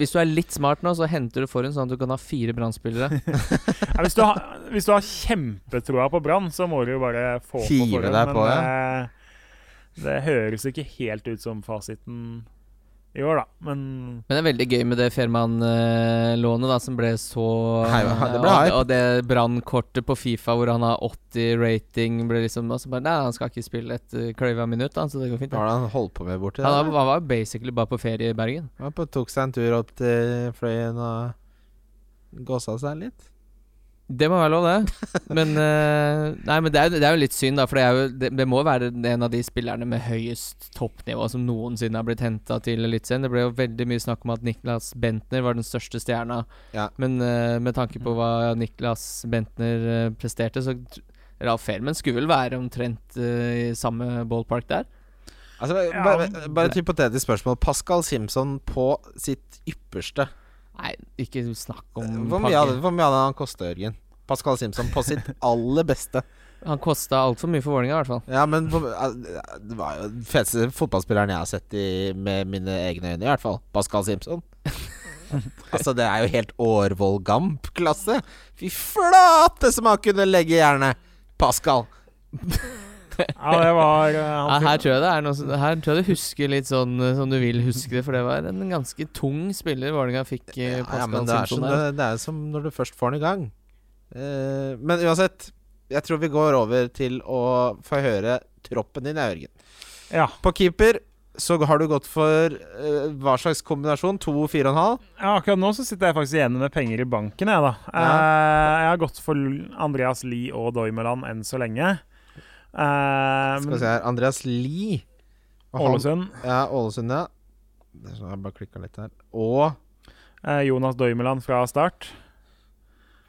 S2: Hvis du er litt smart nå, så henter du foran sånn at du kan ha fire Brann-spillere. [laughs]
S3: hvis, du har, hvis du har kjempetroa på Brann, så må du jo bare få
S1: Hive
S3: på forhånd.
S1: deg på,
S3: ja. eh, det høres ikke helt ut som fasiten i år, da. Men
S2: Men det er veldig gøy med det Ferman-lånet, da, som ble så
S1: Hei, det ble
S2: og, og det brannkortet på Fifa hvor han har 80 rating, ble liksom altså bare, Nei, han skal ikke spille et uh, kløyva minutt, da, så det går fint.
S1: Hva var det han holdt på med borti der?
S2: var- han var basically bare på ferie i Bergen.
S1: Han tok seg en tur opp til fløyen og gåsa seg litt.
S2: Det må være lov, det. Men uh, [laughs] Nei, men det er, det er jo litt synd, da. For det, er jo, det, det må være en av de spillerne med høyest toppnivå som noensinne har blitt henta til Eliteserien. Det ble jo veldig mye snakk om at Niklas Bentner var den største stjerna.
S1: Ja.
S2: Men uh, med tanke på hva Niklas Bentner uh, presterte, så Ralf Fehlman skulle vel være omtrent i samme ballpark der?
S1: Altså, bare, bare et hypotetisk spørsmål. Pascal Simpson på sitt ypperste.
S2: Nei, ikke snakk om
S1: Hvor mye hadde, hvor mye hadde han kosta, Jørgen? Pascal Simpson på sitt [laughs] aller beste.
S2: Han kosta altfor mye for Vålerenga, i hvert fall.
S1: Ja, men det var jo den feteste fotballspilleren jeg har sett i, med mine egne øyne, i hvert fall. Pascal Simpson. [laughs] altså, det er jo helt Årvoll Gamp-klasse. Fy flate som han kunne legge jernet! Pascal.
S3: Ja, det var eh,
S2: Ja, her tror jeg det er noe som- Her tror jeg du husker litt sånn eh, som du vil huske det, for det var en ganske tung spiller Vålerenga fikk. eh,
S1: Ja, ja, men det er, som, det, det er som når du først får den i gang. Uh, men uansett, jeg tror vi går over til å få høre troppen din, Jørgen.
S3: Ja.
S1: På keeper så har du gått for uh, hva slags kombinasjon? To, fire og en halv?
S3: Ja, akkurat nå så sitter jeg faktisk igjen med penger i banken, jeg, da. Eh, jeg har gått for Andreas Lie og Doimeland enn så lenge. Eh,
S1: Skal vi se her. Andreas Lie.
S3: Ålesund.
S1: Ja, Ålesund, ja. Det er sånn, Jeg bare klikka litt her. Og
S3: uh, Jonas Døymeland fra start.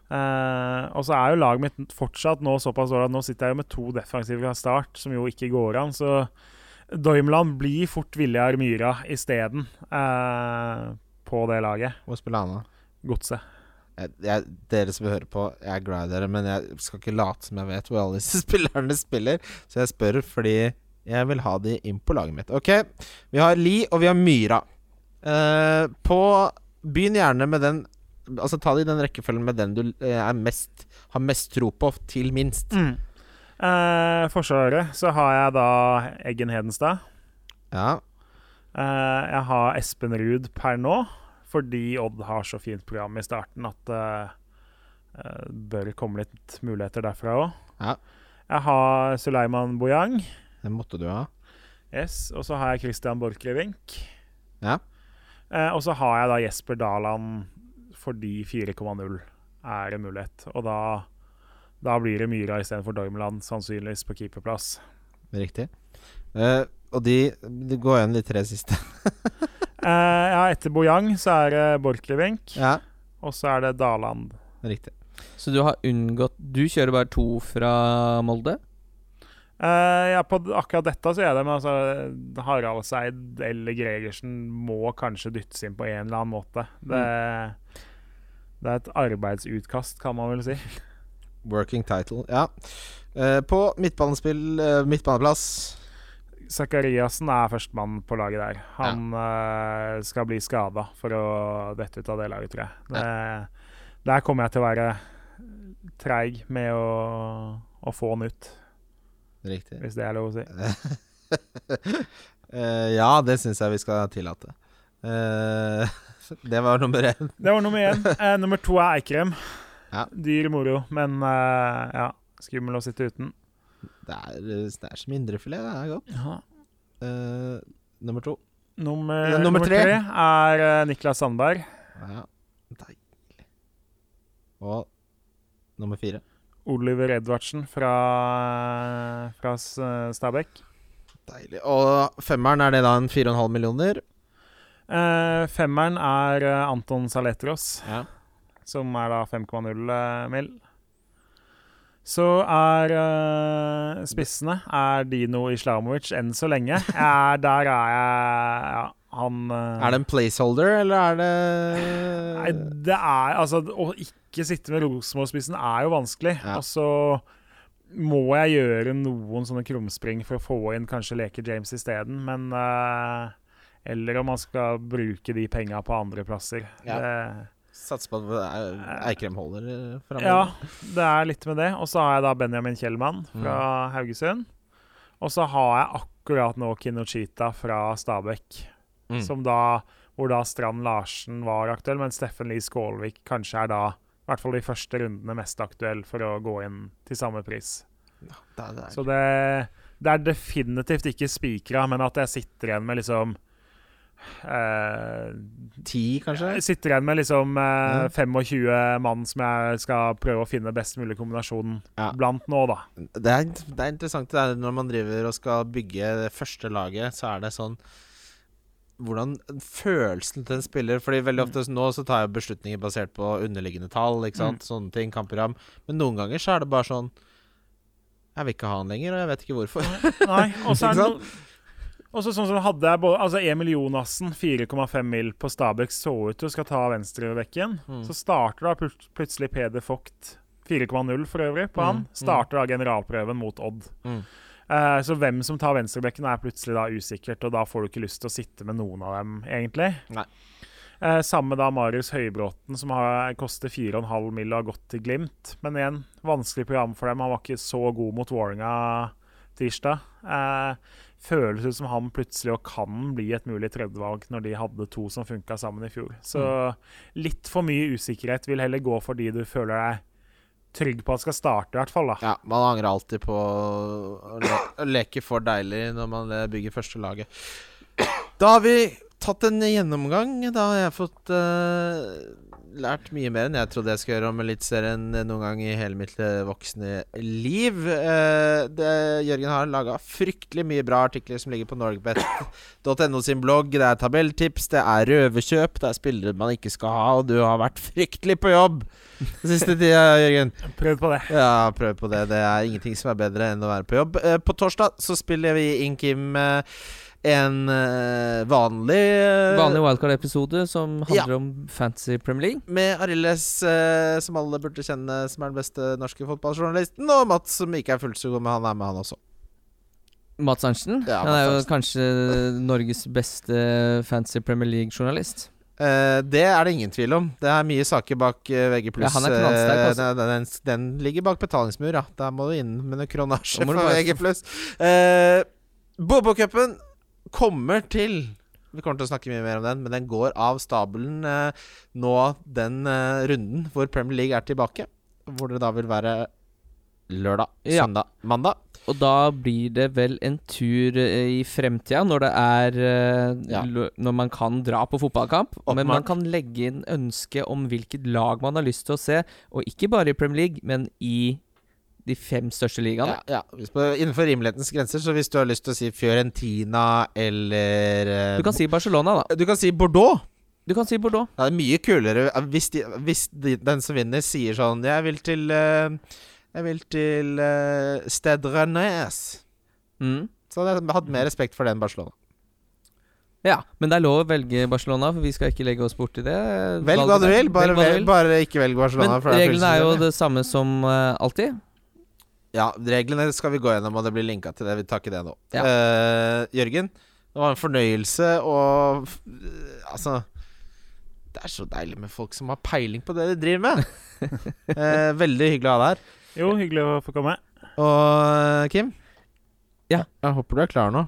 S3: Uh, og så er jo laget mitt fortsatt nå såpass dårlig at nå sitter jeg jo med to defensive fra start, som jo ikke går an. Så Doimland blir fort Viljar Myra isteden uh, på det laget.
S1: hvor spiller han, da?
S3: Godset.
S1: Jeg, jeg, dere som hører på, jeg er glad i dere, men jeg skal ikke late som jeg vet hvor alle disse [laughs] spillerne spiller. Så jeg spør fordi jeg vil ha de inn på laget mitt. Ok, vi har Li og vi har Myra. Uh, på Begynn gjerne med den Altså Ta det i den rekkefølgen med den du er mest har mest tro på, til minst.
S3: Eh, Forsvaret så har jeg da Eggen Hedenstad.
S1: Ja.
S3: Jeg har Espen Ruud per nå, fordi Odd har så fint program i starten at det eh, bør komme litt muligheter derfra òg.
S1: Ja.
S3: Jeg har Suleiman Bojang.
S1: Det måtte du ha.
S3: Yes, og så har jeg Christian Borchgrevink.
S1: Ja.
S3: Eh, og så har jeg da Jesper Daland fordi 4,0 er en mulighet. Og da, da blir det Myra istedenfor Dormeland, sannsynligvis på keeperplass.
S1: Riktig. Eh, og de, de går igjen de tre siste. [laughs]
S3: Eh, ja, etter Bojang så er det Borchgrevink,
S1: ja,
S3: og så er det Daland.
S1: riktig.
S2: Så du har unngått Du kjører bare to fra Molde?
S3: Uh, ja, på akkurat dette så er det, men altså Haraldseid eller Gregersen må kanskje dyttes inn på en eller annen måte. Det, det er et arbeidsutkast, kan man vel si.
S1: Working title. Ja. Uh, på midtbanespill, uh, midtbaneplass
S3: Zakariassen er førstemann på laget der. Han eh, skal bli skada for å dette ut av det laget, tror jeg. Det, Der kommer jeg til å være treig med å, å få han ut,
S1: Riktig.
S3: hvis det er lov å si. [laughs]
S1: Eh, ja, det syns jeg vi skal tillate. Eh, [laughs] det var nummer én.
S3: Det var nummer én. [laughs] Nummer to er Eikrem.
S1: Ja.
S3: Dyr moro, men ja, skummel å sitte uten.
S1: Det er, er som indrefilet. Det er godt. Eh, nummer to.
S3: Nummer,
S1: Ja, nummer
S3: nummer
S1: tre.
S3: er eh, Niklas Sandberg.
S1: Ja, deilig. Og nummer fire.
S3: Oliver Edvardsen fra, fra S- Stabæk.
S1: Deilig. Og femmeren, er det da en 4,5 millioner?
S3: Uh, femmeren er eh, Anton Saletros,
S1: Ja.
S3: som er da 5,0 eh, mill. Så er uh, spissene er Dino Islamovic enn så lenge. Er, der er jeg Ja, han uh,
S1: Er det en placeholder, eller er det
S3: Nei, det er Altså, å ikke sitte med Rosenborg-spissen er jo vanskelig.
S1: Ja.
S3: Og så må jeg gjøre noen sånne krumspring for å få inn kanskje Leke James isteden, men uh, Eller om man skal bruke de penga på andre plasser.
S1: Ja.
S3: Det,
S1: Satser på at Eikrem holder eh, framover.
S3: ja, det er litt med det. Og så har jeg da Benjamin Kjellmann fra Haugesund. Og så har jeg akkurat nå Kinochita fra Stabekk,
S1: Mm.
S3: som da, hvor da Strand Larsen var aktuell, men Steffen Lie Skålvik kanskje er da, i hvert fall de første rundene, mest aktuell for å gå inn til samme pris.
S1: Er, det.
S3: Så det, det er definitivt ikke spikra, men at jeg sitter igjen med liksom eh,
S1: Ti, kanskje?
S3: Jeg sitter igjen med liksom eh,
S1: Ja.
S3: 25 mann som jeg skal prøve å finne best mulig kombinasjon
S1: Ja.
S3: blant nå, da.
S1: Det er, det er interessant det er når man driver og skal bygge det første laget, så er det sånn hvordan følelsen til en spiller Fordi veldig
S3: Mm.
S1: ofte nå så tar jeg beslutninger basert på underliggende tall, ikke sant?
S3: Mm.
S1: sånne ting, kampprogram. Men noen ganger så er det bare sånn Jeg vil ikke ha han lenger, og jeg vet ikke hvorfor.
S3: Nei, og så er [laughs] det noe også sånn som hadde jeg både, altså Emil Jonassen, 4,5 mil på Stabæk, så ut til å skal ta venstrebekken.
S1: Mm.
S3: Så starter da plut plutselig Peder Vogt, 4,0 for øvrig, på
S1: Mm,
S3: han. Starter da generalprøven mot Odd.
S1: Mm.
S3: Uh, så hvem som tar venstrebekken, er plutselig da usikkert, og da får du ikke lyst til å sitte med noen av dem, egentlig.
S1: Nei.
S3: Eh, samme da Marius Høybråten, som har, koster 4,5 mill. og har gått til Glimt. Men igjen, vanskelig program for dem. Han var ikke så god mot Vålerenga tirsdag. Eh, føles ut som han plutselig og kan bli et mulig tredjevalg når de hadde to som funka sammen i fjor. Så litt for mye usikkerhet vil heller gå for de du føler deg trygg på at skal starte, i hvert fall. da.
S1: Ja, man angrer alltid på å le å leke for deilig når man eh, bygger første laget. Da har vi tatt en gjennomgang. Da har jeg fått eh, lært mye mer enn jeg trodde jeg skulle gjøre om Eliteserien noen gang i hele mitt eh, voksne liv. Eh, det, Jørgen har laga fryktelig mye bra artikler som ligger på norgbet.no sin blogg. Det er tabelltips, det er røverkjøp, det er spillere man ikke skal ha, og du har vært fryktelig på jobb den siste tida, Jørgen.
S3: Prøv på det.
S1: Ja, prøv på det. Det er ingenting som er bedre enn å være på jobb. Eh, på torsdag så spiller vi inn Kim eh, en uh, vanlig uh,
S2: Vanlig wildcard-episode som
S1: Ja.
S2: handler om fantasy Premier League.
S1: Med Arildes, uh, som alle burde kjenne, som er den beste norske fotballjournalisten. Og Mats, som ikke er fullt så god, men han er med, han også.
S2: Mats Arntzen.
S1: Ja,
S2: han er jo kanskje Norges beste fantasy Premier League-journalist.
S1: Uh, det er det ingen tvil om. Det er mye saker bak uh, VG+.
S2: Ja, han er
S1: eh,
S2: altså.
S1: den, den, ligger bak betalingsmur, ja. Der må du inn med noe kronasje
S2: bare-
S1: VG+. Uh, Bobo-cupen kommer til Vi kommer til å snakke mye mer om den, men den går av stabelen eh, nå den eh, runden hvor Premier League er tilbake. Hvor det da vil være lørdag,
S2: Ja.
S1: søndag, mandag.
S2: Og da blir det vel en tur eh, i fremtida, når det er eh,
S1: Ja.
S2: Når man kan dra på fotballkamp. Men man kan legge inn ønske om hvilket lag man har lyst til å se. Og ikke bare i Premier League, men i de fem største ligaene.
S1: Ja, ja. Innenfor rimelighetens grenser, så hvis du har lyst til å si Fiorentina eller eh,
S2: Du kan si Barcelona, da.
S1: Du kan si Bordeaux.
S2: Du kan si Bordeaux.
S1: Ja, Det er mye kulere eh, hvis, de, hvis de, den som vinner, sier sånn Jeg vil til eh, Jeg vil til uh, Stade Rennes.
S2: Mm.
S1: Så jeg hatt mer respekt for det enn Barcelona.
S2: Ja, men det er lov å velge Barcelona, for vi skal ikke legge oss borti det.
S1: Velg hva du vil, bare, bare ikke velg Barcelona.
S2: Men reglene er jo det samme som alltid.
S1: Ja, reglene skal vi gå gjennom, og det blir linka til det. Vi tar ikke det nå.
S2: Ja.
S1: Uh, Jørgen, det var en fornøyelse og f- Altså Det er så deilig med folk som har peiling på det de driver med. uh, [laughs] veldig hyggelig å ha deg her.
S3: Jo, hyggelig å få komme.
S1: Og eh, Kim?
S2: Ja.
S1: Jeg håper du er klar nå.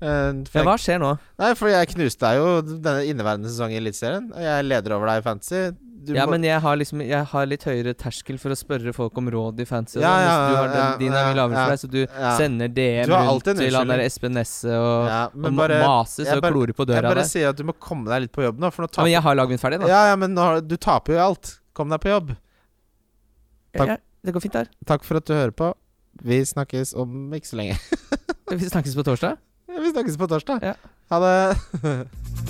S1: Uh, for
S2: Ja, hva skjer nå?
S1: nei, for jeg knuste deg jo denne inneværende sesong i Eliteserien. og Jeg leder over deg i fantasy.
S2: Ja,
S1: må-
S2: men jeg har liksom Jeg har litt høyere terskel for å spørre folk om råd i fantasy.
S1: Ja,
S2: sånn,
S1: ja,
S2: du har den,
S1: ja,
S2: din er mye lavere for deg, så du sender DM
S1: Du
S2: rundt til han der. Espen Nesse og, og
S1: bare,
S2: mases og
S1: bare-
S2: klorer på
S1: jeg bare
S2: der.
S1: sier at du må komme deg litt på jobb nå, for nå
S2: men jeg har laget mitt ferdig, da.
S1: Ja, ja, men nå, har- du taper jo alt. Kom deg på jobb. takk.
S2: Ja, det går fint der.
S1: Takk for at du hører på. Vi snakkes om ikke så lenge. [laughs]
S2: Vi snakkes på torsdag.
S1: Ja, Vi snakkes på torsdag.
S2: Ja.
S1: Ha det. [laughs]